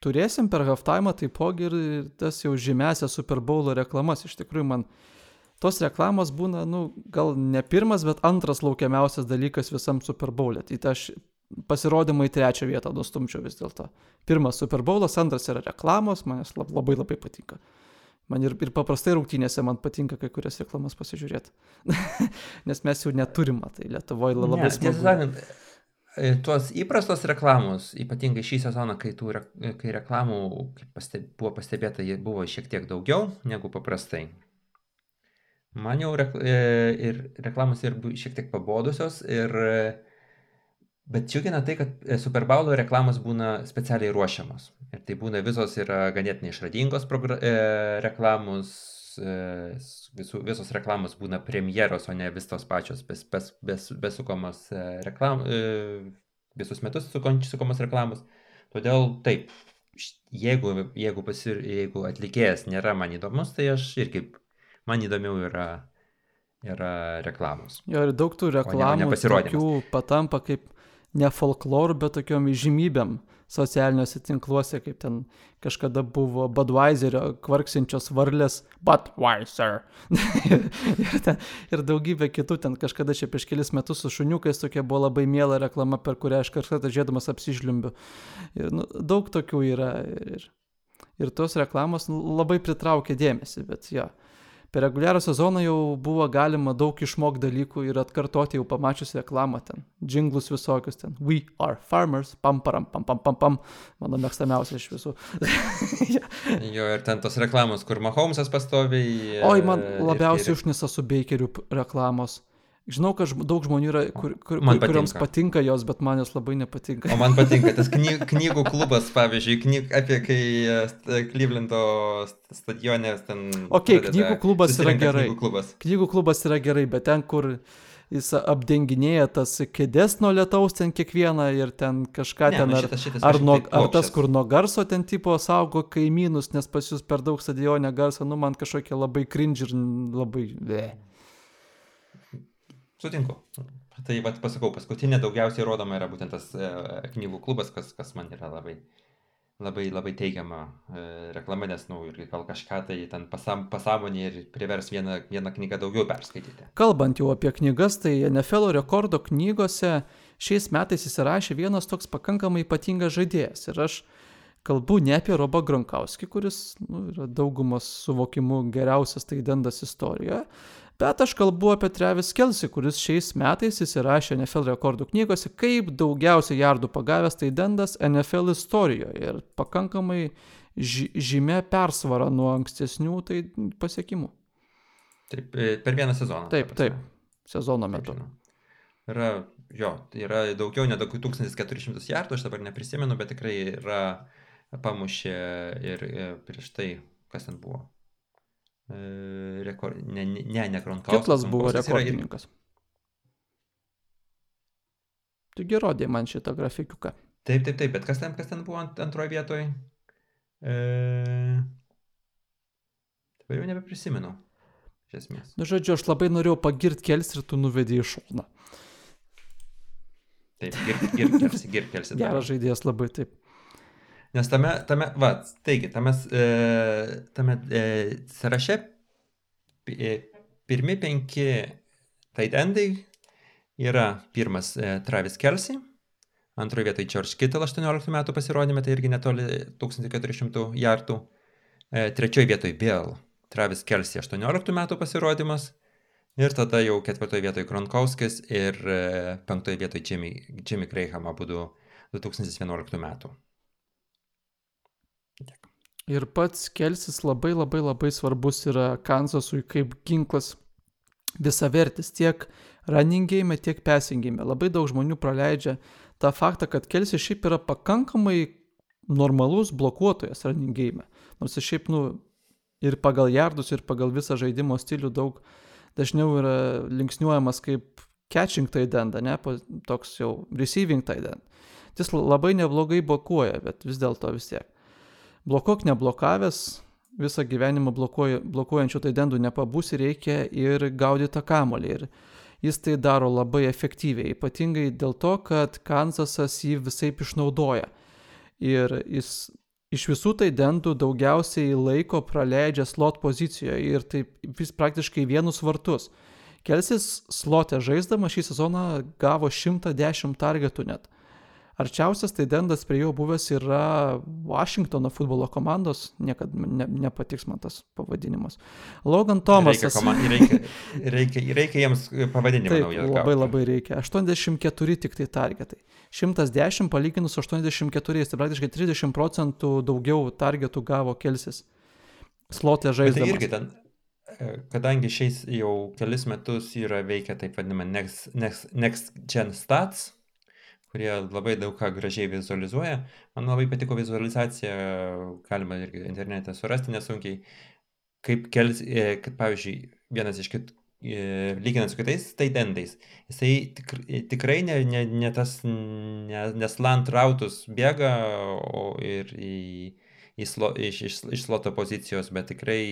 turėsim per halftime taipogi ir tas jau žymesias Super Bowlo reklamas. Iš tikrųjų, man tos reklamos būna, nu, gal ne pirmas, bet antras laukiamiausias dalykas visam Super Bowl'e. Tai aš pasirodymą į trečią vietą nustumčiau vis dėlto. Pirmas Super Bowlas, antras yra reklamos, man jos labai labai patinka. Man ir, ir paprastai rungtynėse man patinka kai kurias reklamas pasižiūrėti. Nes mes jau neturim, tai Lietuvoje labai Ne, smagu. Tiesą sakant, tuos įprastos reklamos, ypatingai šį sezoną, kai, tų, kai reklamų paste, buvo pastebėta, buvo šiek tiek daugiau negu paprastai. Man jau rek, e, ir reklamos ir šiek tiek pabodusios, ir, e, bet džiugina tai, kad e, Super Bowl reklamos būna specialiai ruošiamos. Ir tai būna visos yra ganėtinai išradingos e, reklamos, e, visų, visos reklamos būna premjeros, o ne vis tos pačios bes, bes, bes, besukamos e, reklam, e, visus metus sukamos reklamos. Todėl taip, jeigu, jeigu, pasir, jeigu atlikėjas nėra man įdomus, tai aš irgi, man įdomiau yra, yra reklamos. Jo ir daug tų reklamų tokių patampa kaip ne folklor, bet tokiom įžymybėm socialiniuose tinkluose, kaip ten kažkada buvo Budweiserio kvarksinčios varlės Budweiser. ir, ten, ir daugybė kitų ten kažkada čia prieš kelis metus su šuniukais tokia buvo labai miela reklama, per kurią aš kartą žiūrėdamas apsižliumbiu. Ir nu, daug tokių yra. Ir, ir tos reklamos nu, labai pritraukia dėmesį, bet jo. Ja per reguliarų sezoną jau buvo galima daug išmokti dalykų ir atkartoti jau pamačius reklamą ten. Džinglus visokius ten. We are farmers, pam param, pam pam pam pam. Mano mėgstamiausia iš visų. Jo, ir ten tos reklamos, kur Mahomesas pastoviai. Oi, man e, labiausiai užnisa su Bakeriu reklamos. Žinau, kad daug žmonių yra, kur, kur, Man kur, kurioms patinka. jos, bet man jos labai nepatinka. O man patinka tas kny, knygų klubas, pavyzdžiui, knyg, apie kai e, Clevelando st- stadione ten. Okei, pradeda- knygų klubas yra gerai. Knygų klubas. Knygų klubas yra gerai, bet ten, kur jis apdenginėja tas kėdės nuo lietaus ten kiekvieną ir ten kažką Ne, ten nu ar, šitas- šitas ar, nuo, tai ar tas, kur nuo garso ten tipo saugo kaimynus, nes pas jūs per daug stadione garso, nu man kažkokia labai cringe ir labai... Bleh. Sutinku. Tai vad pasakau, paskutinė daugiausiai rodoma yra būtent tas e, knygų klubas, kas, kas man yra labai, labai, labai teigiama e, reklama, nes, na, nu, irgi gal kažką tai ten pasam, pasąmonė ir privers vieną, vieną knygą daugiau perskaityti. Kalbant jau apie knygas, tai NFL rekordo knygose šiais metais įsirašė vienas toks pakankamai ypatingas žaidėjas. Ir aš kalbu ne apie Robą Gronkauskį, kuris nu, yra daugumos suvokimų geriausias taidendas istorijoje, bet aš kalbu apie Travis Kelsey, kuris šiais metais įsirašė NFL rekordų knygose kaip daugiausiai jardų pagavęs taidendas NFL istorijoje ir pakankamai žymė persvara nuo ankstesnių tai pasiekimų. Taip, e, per vieną sezoną. Taip, taip, sezono Taip, metu. žinau. Yra, jo, tai yra daugiau negu 1400 jardų, aš dabar neprisimenu, bet tikrai yra pamušė ir, ir prieš tai, kas ten buvo. E, Rekord, ne, ne, ne, Kronkauskas. Kitlas buvo Kronkauskas yra ir- rekordininkas. Taigi rodė man šitą grafikiuką. Taip, taip, taip, bet kas ten, kas ten buvo ant, antroje vietoje? E... Dabar jau nebeprisimenu. Iš esmės. Nu, žodžiu, aš labai norėjau pagirti kels ir tu nuvedė į šoną. Taip, girkelsi, girkelsi. Geras žaidėjas labai taip. Nes tame, tame, va, taigi, tame, e, tame e, sąraše e, pirmi penki tight endai yra pirmas Travis Kelsey, antroje vietoje George Kittle 18 metų pasirodymė, tai irgi netoli 1400 jardų. E, trečioje vietoje vėl Travis Kelsey 18 metų pasirodymas. Ir tada jau ketvirtoje vietoje Kronkauskis ir penktoje vietoje Jimmy, Jimmy Graham abu 2011 metų. Ir pats Kelsis labai labai labai svarbus yra Kansasui kaip ginklas visavertis tiek running game, tiek passing game. Labai daug žmonių praleidžia tą faktą, kad Kelsis šiaip yra pakankamai normalus blokuotojas running game. Nors jis šiaip, nu, ir pagal jardus, ir pagal visą žaidimo stilių daug dažniau yra linksniuojamas kaip catching tight end, ne, toks jau receiving tight end. Jis labai neblogai blokuoja, bet vis dėlto vis tiek. Blokuok neblokavęs, visą gyvenimą blokuoja, blokuojančių taidendų nepabūsi, reikia ir gaudyti tą kamolį. Ir jis tai daro labai efektyviai, ypatingai dėl to, kad Kansasas jį visai išnaudoja. Ir jis iš visų taidendų daugiausiai laiko praleidžia slot pozicijoje ir taip vis praktiškai vienus vartus. Kelsis slotę žaisdamas šį sezoną gavo 110 targetų net. Arčiausias taidendas prie jo buvęs yra Washingtono futbolo komandos, niekada ne, nepatiks man tas pavadinimas. Logan Thomasas. Reikia, reikia, reikia, reikia jiems pavadinimą naują. Labai labai reikia. 84 tik tai targetai. 110 palyginus 84, tai praktiškai 30 procentų daugiau targetų gavo Kelsis. Slotė žaidžiant. Tai irgi ten, e, kadangi šiais jau kelis metus yra veikia taip vadinama Next, next, next Gen Stats, kurie labai daug ką gražiai vizualizuoja. Man labai patiko vizualizacija, galima irgi internete surasti nesunkiai, kaip kels, e, kad pavyzdžiui, vienas iš kitų, e, lyginant su kitais taidendais, jisai tik, tikrai ne, ne, ne tas, ne, neslant rautus bėga o ir į, į slo, iš, iš, iš sloto pozicijos, bet tikrai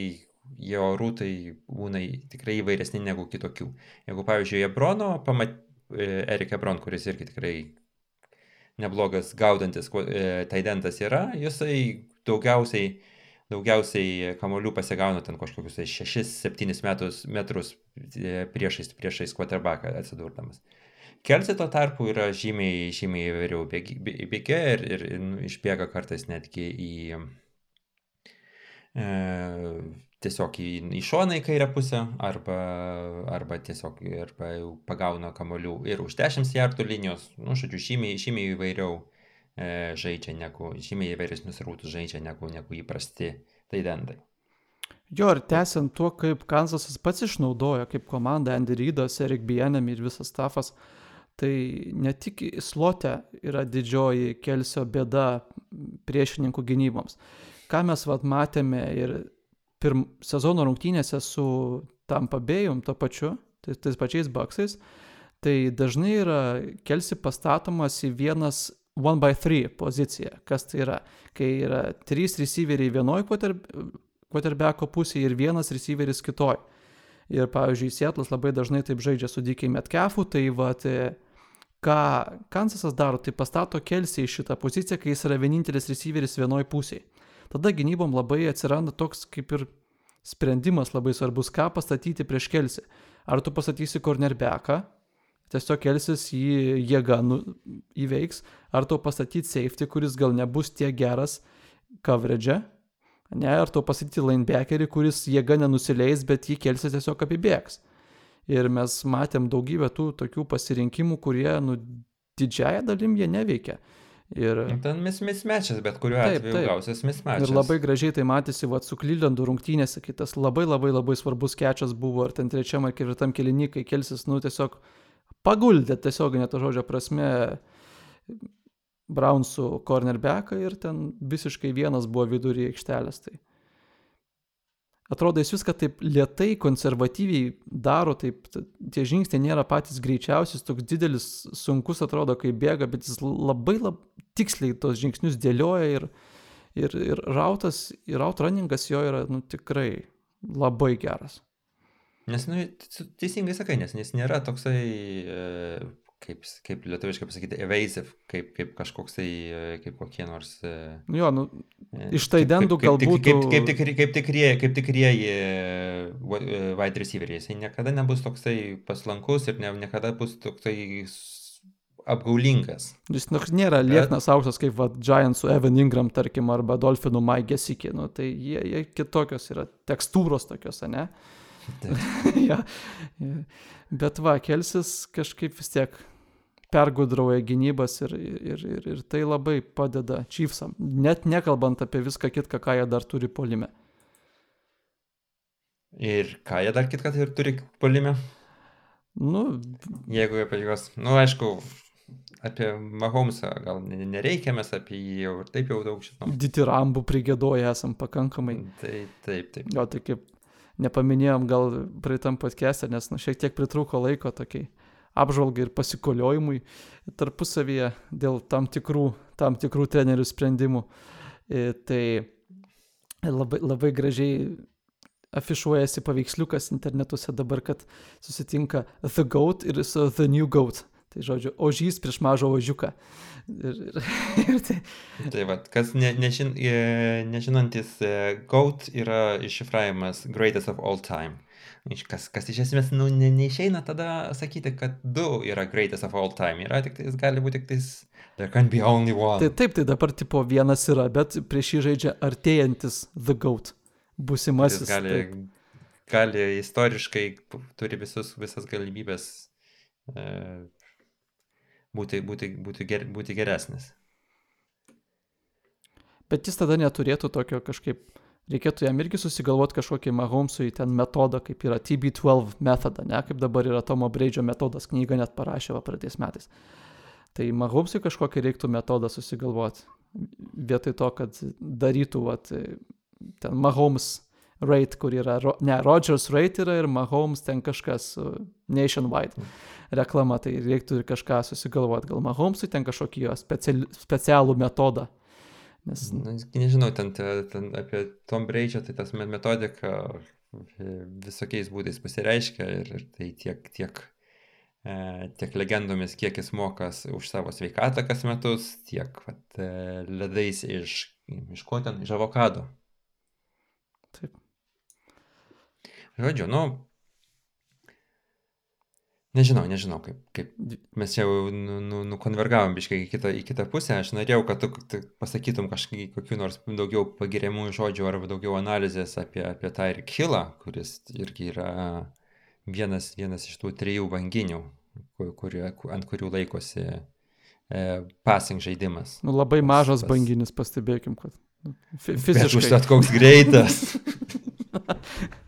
jo rūtai būna tikrai įvairesni negu kitokių. Jeigu, pavyzdžiui, Ebrono, pamat, e, Erika Ebron, kuris irgi tikrai neblogas gaudantis e, taidentas yra, jisai daugiausiai, daugiausiai kamolių pasigauna ten kažkokius 6-7 tai metrus e, priešais, priešais quarterbacką atsidurdamas. Kelsi tuo tarpu yra žymiai, žymiai įvairiau bėgė ir, ir, ir nu, išbėga kartais netgi į e, tiesiog į, į šoną į kairę pusę arba, arba tiesiog arba pagauna kamolių ir už 10 jardų linijos, nu, žodžiu, žymiai, žymiai įvairiau e, žaidžia negu, žymiai įvairesnius rūtus žaidžia negu, negu įprasti taidendai. Jo, ir tęsiant tuo, kaip Kansasas pats išnaudoja, kaip komanda Andy Rydas, Erik Bienam ir visas stafas, tai ne tik slote yra didžioji Kelsio bėda priešininkų gynyboms. Ką mes vat matėme ir pirm, sezono rungtynėse su Tampa Bayum to pačiu, tai tais pačiais baksais, tai dažnai yra kelsi pastatomas į vienas 1x3 poziciją. Kas tai yra? Kai yra trys receiveriai vienoj quarterbacko pusėje ir vienas receiveris kitoj. Ir pavyzdžiui, Sietlas labai dažnai taip žaidžia su Dikiai Metkefu, tai va, tai, ką Kansasas daro, tai pastato kelsi į šitą poziciją, kai jis yra vienintelis receiveris vienoj pusėje tada gynybom labai atsiranda toks kaip ir sprendimas labai svarbus, ką pastatyti prieš kelsi. Ar tu pastatysi cornerbacką, tiesiog kelsis jį jėga nu, įveiks, ar tu pastatyti safety, kuris gal nebus tiek geras coverage, ne, ar tu pastatyti linebackerį, kuris jėga nenusileis, bet jį kelsis tiesiog apibėgs. Ir mes matėm daugybę tų tokių pasirinkimų, kurie, nu, didžiaja dalim jie neveikia. Ir... Ten mismečias, bet kuriuo taip, atveju taip. gausias mismečias. Ir labai gražiai tai matėsi, va, su Klylendu rungtynėse, kitas labai labai labai svarbus kečias buvo, ar ten trečiam ar ketvirtam kilinikai kelsis, nu tiesiog paguldė tiesioginė to žodžio prasme Brownsų cornerbacką ir ten visiškai vienas buvo vidury aikštelės. Tai atrodo, jis viską taip lietai, konservatyviai daro, taip tie žingsniai nėra patys greičiausi, toks didelis, sunkus atrodo, kai bėga, bet jis labai labai tiksliai tos žingsnius dėlioja ir, ir, ir rautas, ir raut runningas jo yra nu, tikrai labai geras. Nes, nu, teisingai sakai, nes jis nėra toksai e, kaip, kaip lietuviškai pasakyti, evasive, kaip, kaip kažkoks tai, e, kaip kokie nors. E, nu jo, nu, iš tai dendų galbūt. Kaip, kaip, kaip, kaip, kaip tikrieji, kaip tikrieji wide receiveriai. Jisai niekada nebus toksai paslankus ir ne, niekada bus toksai apgaulingas. Jis nu, nėra lieknas aukštas kaip va, Giant su Evan Ingram, tarkim, arba Dolphinu Mike Gesikė. Nu, tai jie, jie kitokios yra, tekstūros tokios, ne? ja. Bet va, Kelsis kažkaip vis tiek pergudrauja gynybas ir, ir, ir, ir tai labai padeda Chiefsam, net nekalbant apie viską kitką, ką jie dar turi polime. Ir ką jie dar kitką ir turi polime? Nu, Jeigu apie juos, nu aišku, apie Mahomesą gal nereikia, mes apie jį jau ir taip jau daug žinom. Ditirambų prigėdoję esam pakankamai. Tai taip, taip. Jo, tai kaip nepaminėjom gal praeitam podcast'e, nes nu, šiek tiek pritrūko laiko tokiai apžvalgai ir pasikoliojimui tarpusavyje dėl tam tikrų, tam tikrų trenerių sprendimų. E, tai labai, labai gražiai afišuojasi paveiksliukas internetuose dabar, kad susitinka The Goat ir The New Goat. Tai žodžiu, ožys prieš mažą ožiuką. Ir, ir, ir tai... tai va, kas ne, nežin, e, nežinantis, e, GOAT yra iššifravimas Greatest of All Time. Kas, kas iš esmės nu, ne, neišeina tada sakyti, kad du yra Greatest of All Time. Yra tik tais, gali būti tik tais, there can be only one. Tai taip, tai dabar tipo vienas yra, bet prieš jį žaidžia artėjantis The GOAT, busimasis. Jis gali, taip. gali istoriškai, turi visus, visas galimybės e, būti, būti, būti, ger, būti geresnis. Bet jis tada neturėtų tokio kažkaip, reikėtų jam irgi susigalvoti kažkokį Mahomesui ten metodą, kaip yra TB12 metodą, ne kaip dabar yra Tomo Breidžio metodas, knyga net parašė praeitais metais. Tai Mahomesui kažkokį reiktų metodą susigalvoti, vietoj to, kad darytų, vat, ten Mahomes rate, kur yra, ne, Rogers rate yra ir Mahomes ten kažkas nationwide. Mm reklama, tai reiktų ir kažką susigalvoti. Gal Mahomesui ten kažkokį jo speciali, specialų metodą. Nes... Na, nežinau, ten, ten apie Tom Braidžio, tai tas metodika visokiais būdais pasireiškia ir, ir tai tiek, tiek, e, tiek legendomis, kiek jis mokas už savo sveikatą kas metus, tiek vat, e, ledais iš, iš ko ten, iš avokado. Taip. Žodžiu, nu, Nežinau, nežinau, kaip, kaip mes jau nu, nu, nukonvergavom biškai į kitą, į kitą pusę. Aš norėjau, kad tu, tu pasakytum kažkokį kokių nors daugiau pagiriamų žodžių arba daugiau analizės apie, apie tą ir kilą, kuris irgi yra vienas, vienas iš tų trijų banginių, kur, kur, ant kurių laikosi e, passing žaidimas. Nu, labai mažas pas... banginis, pastebėkim, kad nu, fiziškai. Užtat koks greitas.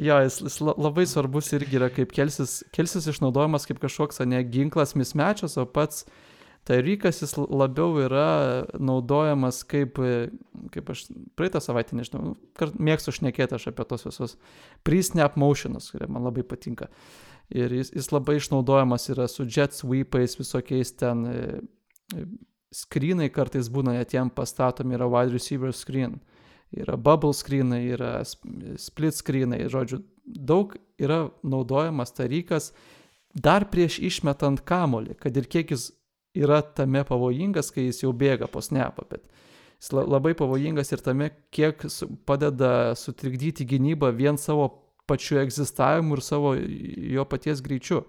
Jo, jis, jis labai svarbus irgi yra, kaip kelsis, kelsis išnaudojamas kaip kažkoks, ne ginklas mismečias, o pats Tarikas jis labiau yra naudojamas kaip, kaip aš praeitą savaitę, nežinau, mėgstu šnekėti aš apie tos visus pre-snap motionus, kurie man labai patinka. Ir jis, jis labai išnaudojamas yra su jet sweepais, visokiais ten skrynai kartais būna net jam pastatomi, yra wide receiver screen yra bubble screenai, yra split screenai, žodžiu, daug yra naudojamas tarikas dar prieš išmetant kamolį, kad ir kiek jis yra tame pavojingas, kai jis jau bėga po snepą, bet jis labai pavojingas ir tame, kiek padeda sutrikdyti gynybą vien savo pačiu egzistavimu ir savo jo paties greičiu.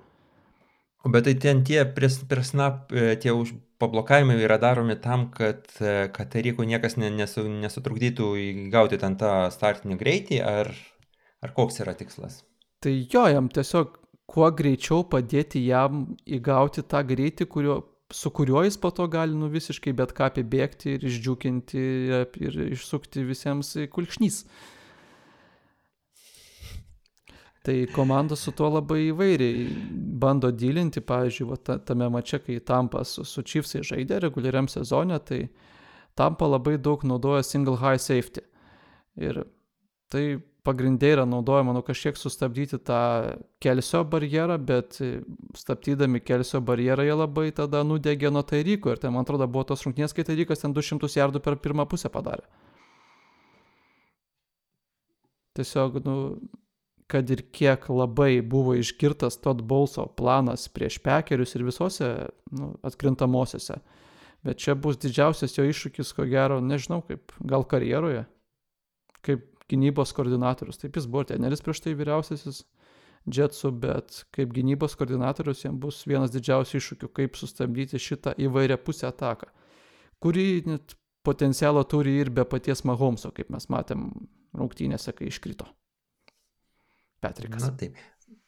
Bet tai ten tie prie, prie snap, e, tie už pablokavimai yra daromi tam, kad, e, kad Tarikų niekas nesu, nesutrukdytų įgauti ten tą startinį greitį, ar, ar koks yra tikslas? Tai jo, jam tiesiog kuo greičiau padėti jam įgauti tą greitį, kurio, su kuriuo jis po to gali nu visiškai bet ką apibėgti ir išdžiukinti ir išsukti visiems kulkšnys. Tai komanda su tuo labai įvairiai bando dylinti, pavyzdžiui, va, ta, tame mače, kai Tampa su, su Chiefsai žaidė reguliariam sezone, tai Tampa labai daug naudoja single high safety. Ir tai pagrindė yra naudojama, nu kažkiek sustabdyti tą kelsio barjerą, bet stabdydami kelsio barjerą jie labai tada nudegė nuo Tairyko ir tai man atrodo buvo tos rungtynės, kai Tairykas ten 200 jardų per pirmą pusę padarė. Tiesiog, nu, kad ir kiek labai buvo išgirtas Todd Bolso planas prieš pekerius ir visose nu, atkrintamosiose. Bet čia bus didžiausias jo iššūkis, ko gero, nežinau, kaip gal karjeroje, kaip gynybos koordinatorius. Taip jis buvo treneris prieš tai vyriausiasis Jetsų, bet kaip gynybos koordinatorius jam bus vienas didžiausių iššūkių, kaip sustabdyti šitą įvairią pusę ataką, kuri net potencialo turi ir be paties Mahomso, kaip mes matėm rungtynėse, kai iškrito. Petrikas. Na taip.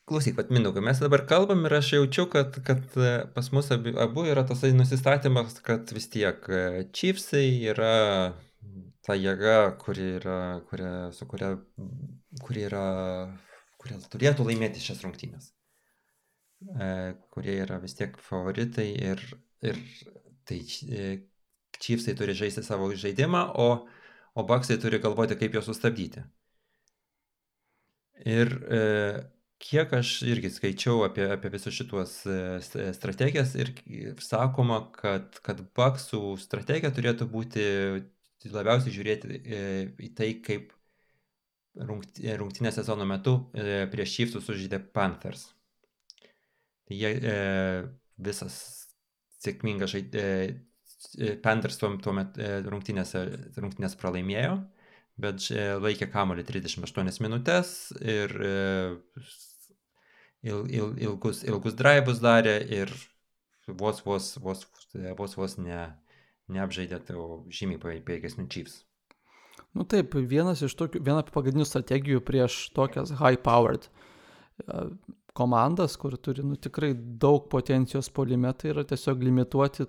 Klausyk, pat Mindaugai, mes dabar kalbam ir aš jaučiu, kad, kad e, pas mus abu, abu yra tasai nusistatymas, kad vis tiek e, Chiefsai yra ta jėga, kuri yra, kuria, su kuria, kuri yra, kurie turėtų laimėti šias rungtynės. E, kurie yra vis tiek favoritai ir, ir tai e, Chiefsai turi žaisti savo žaidimą, o, o Bucksai turi galvoti, kaip juos sustabdyti. Ir e, kiek aš irgi skaičiau apie, apie visus šituos e, strategijas ir sakoma, kad, kad Bucksų strategija turėtų būti labiausiai žiūrėti e, į tai, kaip rungtinės sezono metu e, prieš Chiefsus sužydė Panthers. Tai jie visas sėkmingas žaidė, Panthers tuo, tuo metu rungtinės, rungtinės pralaimėjo bet laikė kamolį 38 minutės ir il, il, ilgus, ilgus draivus darė ir vos vos, vos, vos, vos ne, neapžaidė tavo žymiai pajėgesnių Chiefs. Nu taip, vienas iš tokių, viena pagrindinių strategijų prieš tokias high-powered komandas, kur turi nu, tikrai daug potencijos polime, tai yra tiesiog limituoti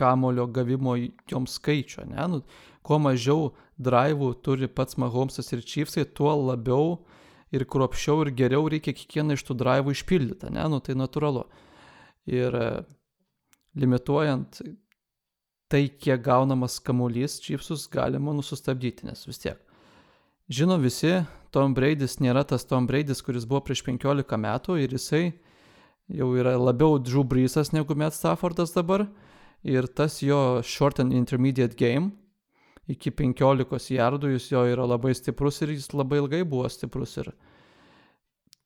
kamulio gavimo joms skaičių. Ne? Nu, kuo mažiau drivų turi pats Mahomesas ir Chiefsai, tuo labiau ir kruopščiau ir geriau reikia kiekvieną iš tų drivų išpildyti, ne, nu tai natūralu. Ir limituojant tai, kiek gaunamas kamuolys, Chiefsus galima nusustabdyti, nes vis tiek. Žino visi, Tom Braidis nėra tas Tom Braidis, kuris buvo prieš 15 metų ir jisai jau yra labiau Drew Breesas negu Matt Staffordas dabar. Ir tas jo short and intermediate game iki 15 jardų jis jo yra labai stiprus ir jis labai ilgai buvo stiprus. Ir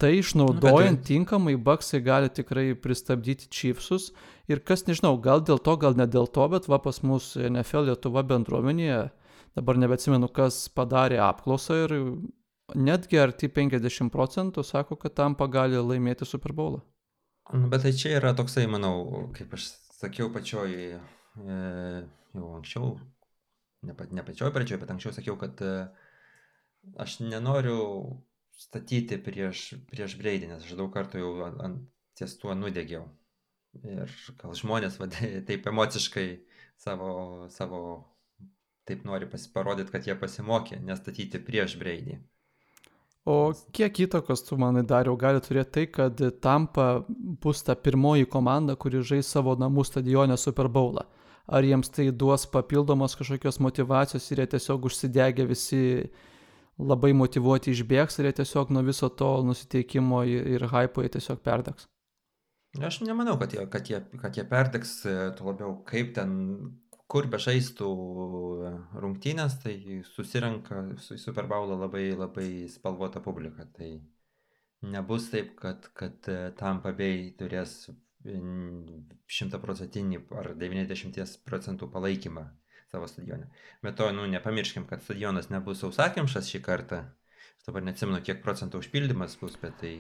tai išnaudojant nu, tinkamai, Baksai gali tikrai pristabdyti Chiefsus. Ir kas nežinau, gal dėl to, gal ne dėl to, bet va pas mus NFL Lietuva bendruomenėje, dabar nebeatsimenu, kas padarė apklausą ir netgi arti 50 procentų sako, kad Tampa gali laimėti Super Bowlą. Nu, bet tai čia yra toksai, manau, kaip aš sakiau pačioj, e, jau anksčiau ne, ne pačioj pradžioj, bet anksčiau sakiau, kad e, aš nenoriu statyti prieš, prieš Breidį, nes aš daug kartų jau ant ties tuo nudegiau. Ir gal žmonės va, taip emociškai savo, savo taip nori pasiparodyti, kad jie pasimokė, nestatyti prieš Breidį. O kiek įtakos tu manai dariau gali turėti tai, kad Tampa bus ta pirmoji komanda, kuri žais savo namų stadione Super Bowlą? ar jiems tai duos papildomos kažkokios motivacijos ir jie tiesiog užsidegę visi labai motivuoti išbėgs ir jie tiesiog nuo viso to nusiteikimo ir hypo jie tiesiog perdegs. Aš nemanau, kad jie, kad jie, kad jie perdegs, tuo labiau kaip ten, kur bežaistų rungtynės, tai susirenka į Super Bowlą labai, labai spalvota publika. Tai nebus taip, kad, kad tam pabėjai turės šimtaprocentinį ar 90 procentų palaikymą savo stadione. Bet to, nu, nepamirškim, kad stadionas nebus sausakimšas šį kartą. Aš dabar neatsimenu, kiek procentų užpildymas bus, bet tai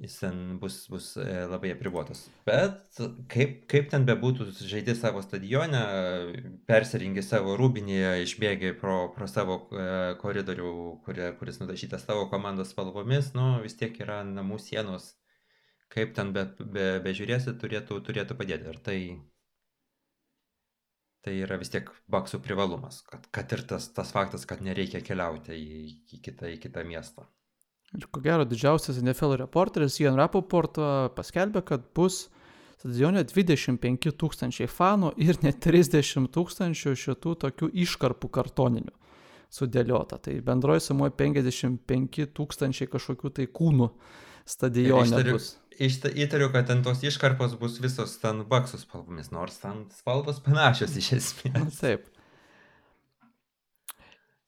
jis ten bus, bus e, labai apribotas. Bet kaip, kaip ten bebūtų, žaidži savo stadione, persirengi savo rūbinėje, išbėgi pro, pro savo e, koridorių, kurie, kuris nudažytas tavo komandos spalvomis, nu vis tiek yra namų sienos kaip ten be, be, bežiūrėsi, turėtų, turėtų padėti. Ir tai, tai yra vis tiek baksų privalumas, kad, kad ir tas, tas faktas, kad nereikia keliauti į, į, kitą, į kitą miestą. Ir ko gero didžiausias NFL reporteris Ian Rapoport paskelbė, kad bus stadione 25 tūkstančiai fanų ir net 30 tūkstančių šitų tokių iškarpų kartoninių sudėliota. Tai bendroji sumoje 55 tūkstančiai kažkokių tai kūnų stadione bus. Įtariu, kad ten tos iškarpos bus visos ten baksų spalvomis, nors ten spalvos panašios iš esmės. Na, taip.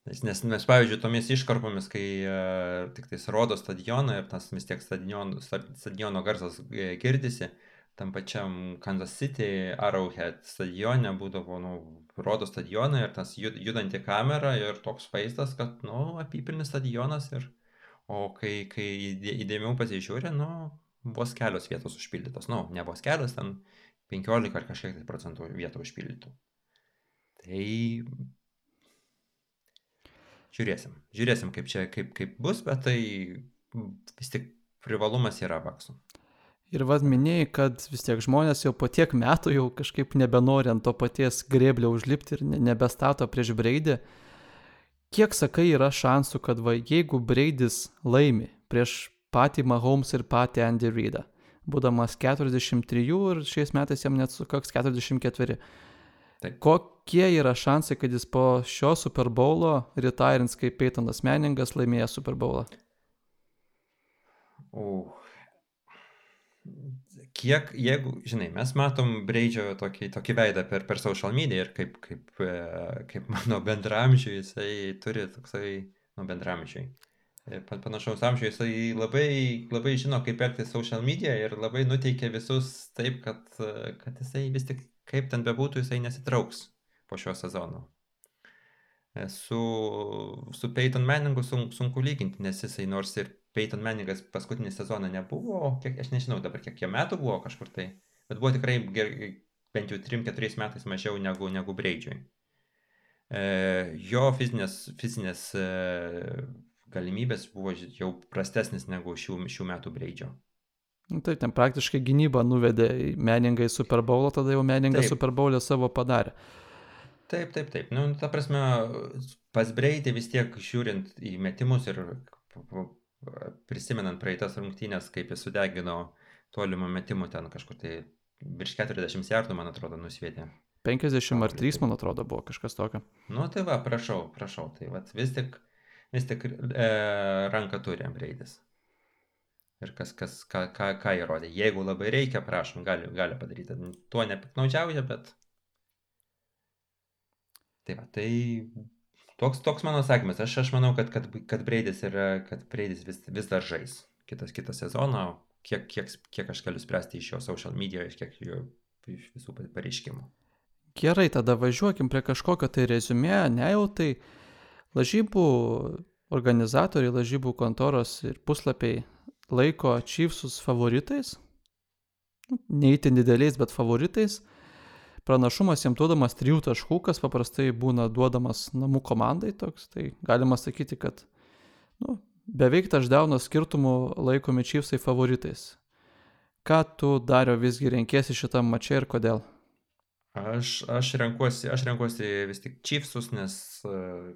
Nes, nes, pavyzdžiui, tomis iškarpomis, kai uh, tik tais rodo stadioną ir tas vis tiek stadiono, stadiono garsas e, girdisi, tam pačiam Kansas City Arrowhead stadione būdavo, nu, rodo stadioną ir tas judanti kamera ir toks vaizdas, kad, nu, apipilnis stadionas ir o kai, kai įdėmiau pasižiūrė, nu, vos kelios vietos užpildytos. Nu, ne vos kelios, ten 15 ar kažkiek tai procentų vietų užpildytų. Tai žiūrėsim, žiūrėsim, kaip čia kaip, kaip bus, bet tai vis tik privalumas yra vaksų. Ir vad minėjai, kad vis tiek žmonės jau po tiek metų jau kažkaip nebenori ant to paties grėblio užlipti ir nebestato prieš Breidį. Kiek sakai yra šansų, kad va, jeigu Breidis laimi prieš patį Mahomes ir patį Andy Reidą, būdamas 43 ir šiais metais jam net sukaks 44. Taip. Kokie yra šansai, kad jis po šio Super Bowlo retirins kaip Peytonas Meningas laimėjęs Super Bowlą? Uh kiek, jeigu, žinai, mes matom Breidžio tokį, tokį veidą per, per social media ir kaip, kaip, e, kaip mano bendramžiui jisai turi toksai, nu, bendramžiui. E, panašaus amžiaus jisai labai, labai žino, kaip elgtis social media ir labai nuteikia visus taip, kad, kad jisai vis tik, kaip ten bebūtų, jisai nesitrauks po šio sezono. E, su, su Peyton Manningu sun, sunku lyginti, nes jisai nors ir Peyton Manningas paskutinį sezoną nebuvo, kiek, aš nežinau dabar kiek jie metų buvo kažkur tai, bet buvo tikrai ger, bent jau 3-4 metais mažiau negu, negu Breidžiui. E, jo fizinės, fizinės e, galimybės buvo jau prastesnis negu šių, šių metų Breidžio. Nu, taip, ten praktiškai gynyba nuvedė meningai Super Bowl, tada jau meningai Super Bowl savo padarė. Taip, taip, taip. Nu, ta prasme, pas Breidį vis tiek žiūrint į metimus ir prisimenant praeitas rungtynės, kaip jis sudegino tolimų metimų ten kažkur tai virš 40 jardų, man atrodo, nusvietė. 50 ar 3, man atrodo, buvo kažkas tokio. Nu tai va, prašau, prašau, tai va, vis tik, vis tik e, ranką turi Breidis. Ir kas, kas, ką, ką, ką įrodė. Jeigu labai reikia, prašom, gali, gali padaryti. Tuo nepiknaudžiauja, bet... Tai va, tai Toks, toks mano sakymas. Aš, aš manau, kad, kad, kad Breidis, yra, kad Breidis vis, vis dar žais kitas, kitą sezoną. Kiek, kiek, kiek aš galiu spręsti iš jo social media, iš kiek jo iš visų pareiškimų. Gerai, tada važiuokim prie kažkokio tai rezumė, ne jau tai lažybų organizatoriai, lažybų kontoros ir puslapiai laiko Chiefsus favoritais, nu, neįtin dideliais, bet favoritais pranašumas jam duodamas trijų taškų, kas paprastai būna duodamas namų komandai toks, tai galima sakyti, kad nu, beveik taždauno skirtumų laikomi Chiefsai favoritais. Ką tu dario visgi renkėsi šitam mačiai ir kodėl? Aš, aš, renkuosi, aš renkuosi vis tik Chiefsus, nes uh,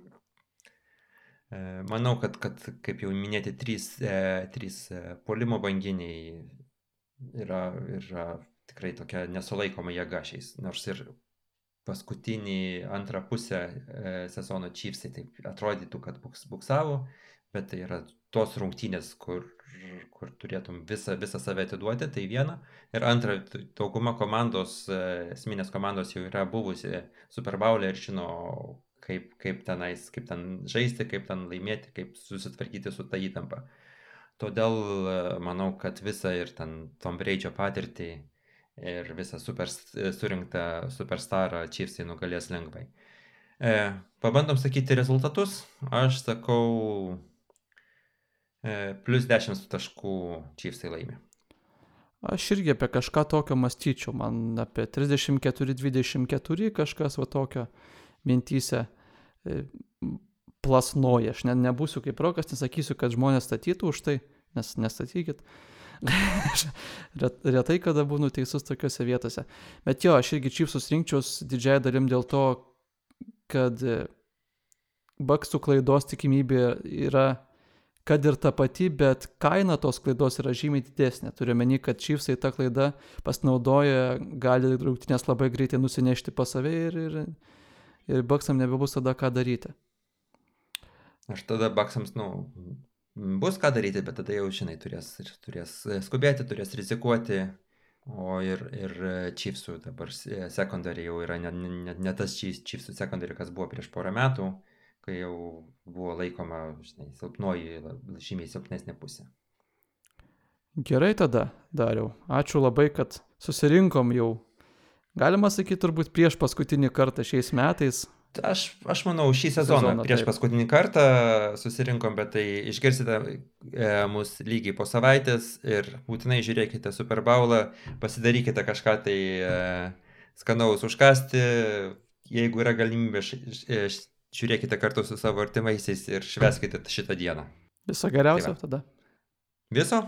manau, kad, kad, kaip jau minėti, trys, uh, trys uh, polimo banginiai yra, yra tikrai tokia nesulaikoma jėga šiais. Nors ir paskutinį antrą pusę e, sezono Chiefsai taip atrodytų, kad buks, buksavo, bet tai yra tos rungtynės, kur, kur turėtum visą, visą save atiduoti, tai viena. Ir antra, dauguma komandos, e, esminės komandos jau yra buvusi Super Bowl'e ir žino, kaip, kaip tenais, kaip ten žaisti, kaip ten laimėti, kaip susitvarkyti su ta įtampa. Todėl e, manau, kad visą ir ten Tom Breidžio patirtį ir visą super, surinktą superstarą Chiefsai nugalės lengvai. E, pabandom sakyti rezultatus. Aš sakau, e, plus 10 taškų Chiefsai laimi. Aš irgi apie kažką tokio mąstyčiau, man apie 34-24 kažkas va tokio mintys e, plasnoja. Aš ne, nebūsiu kaip rokas, nesakysiu, kad žmonės statytų už tai, nes nestatykit. Retai kada būnu teisus tokiuose vietose. Bet jo, aš irgi čipsus rinkčiaus didžiai dalim dėl to, kad baksų klaidos tikimybė yra kad ir ta pati, bet kaina tos klaidos yra žymiai didesnė. Turiu meni, kad Chiefsai tą klaidą pasinaudoja, gali rungtynės labai greitai nusinešti pas save ir, ir, ir Baksam nebebus tada ką daryti. Aš tada Baksams, nu, bus ką daryti, bet tada jau, žinai, turės, turės skubėti, turės rizikuoti. O ir, ir Chiefsų dabar secondary jau yra ne, ne, ne tas Chiefsų secondary, kas buvo prieš porą metų, kai jau buvo laikoma, žinai, silpnoji, žymiai silpnesnė pusė. Gerai tada, dariau. Ačiū labai, kad susirinkom jau, galima sakyti, turbūt prieš paskutinį kartą šiais metais. Aš, aš manau, šį sezoną, sezoną prieš taip. paskutinį kartą susirinkom, bet tai išgirsite e, mus lygiai po savaitės ir būtinai žiūrėkite Super Bowlą, pasidarykite kažką tai e, skanaus užkasti, jeigu yra galimybė, š, š, žiūrėkite kartu su savo artimaisiais ir šveskite šitą dieną. Viso geriausio tai tada. Viso?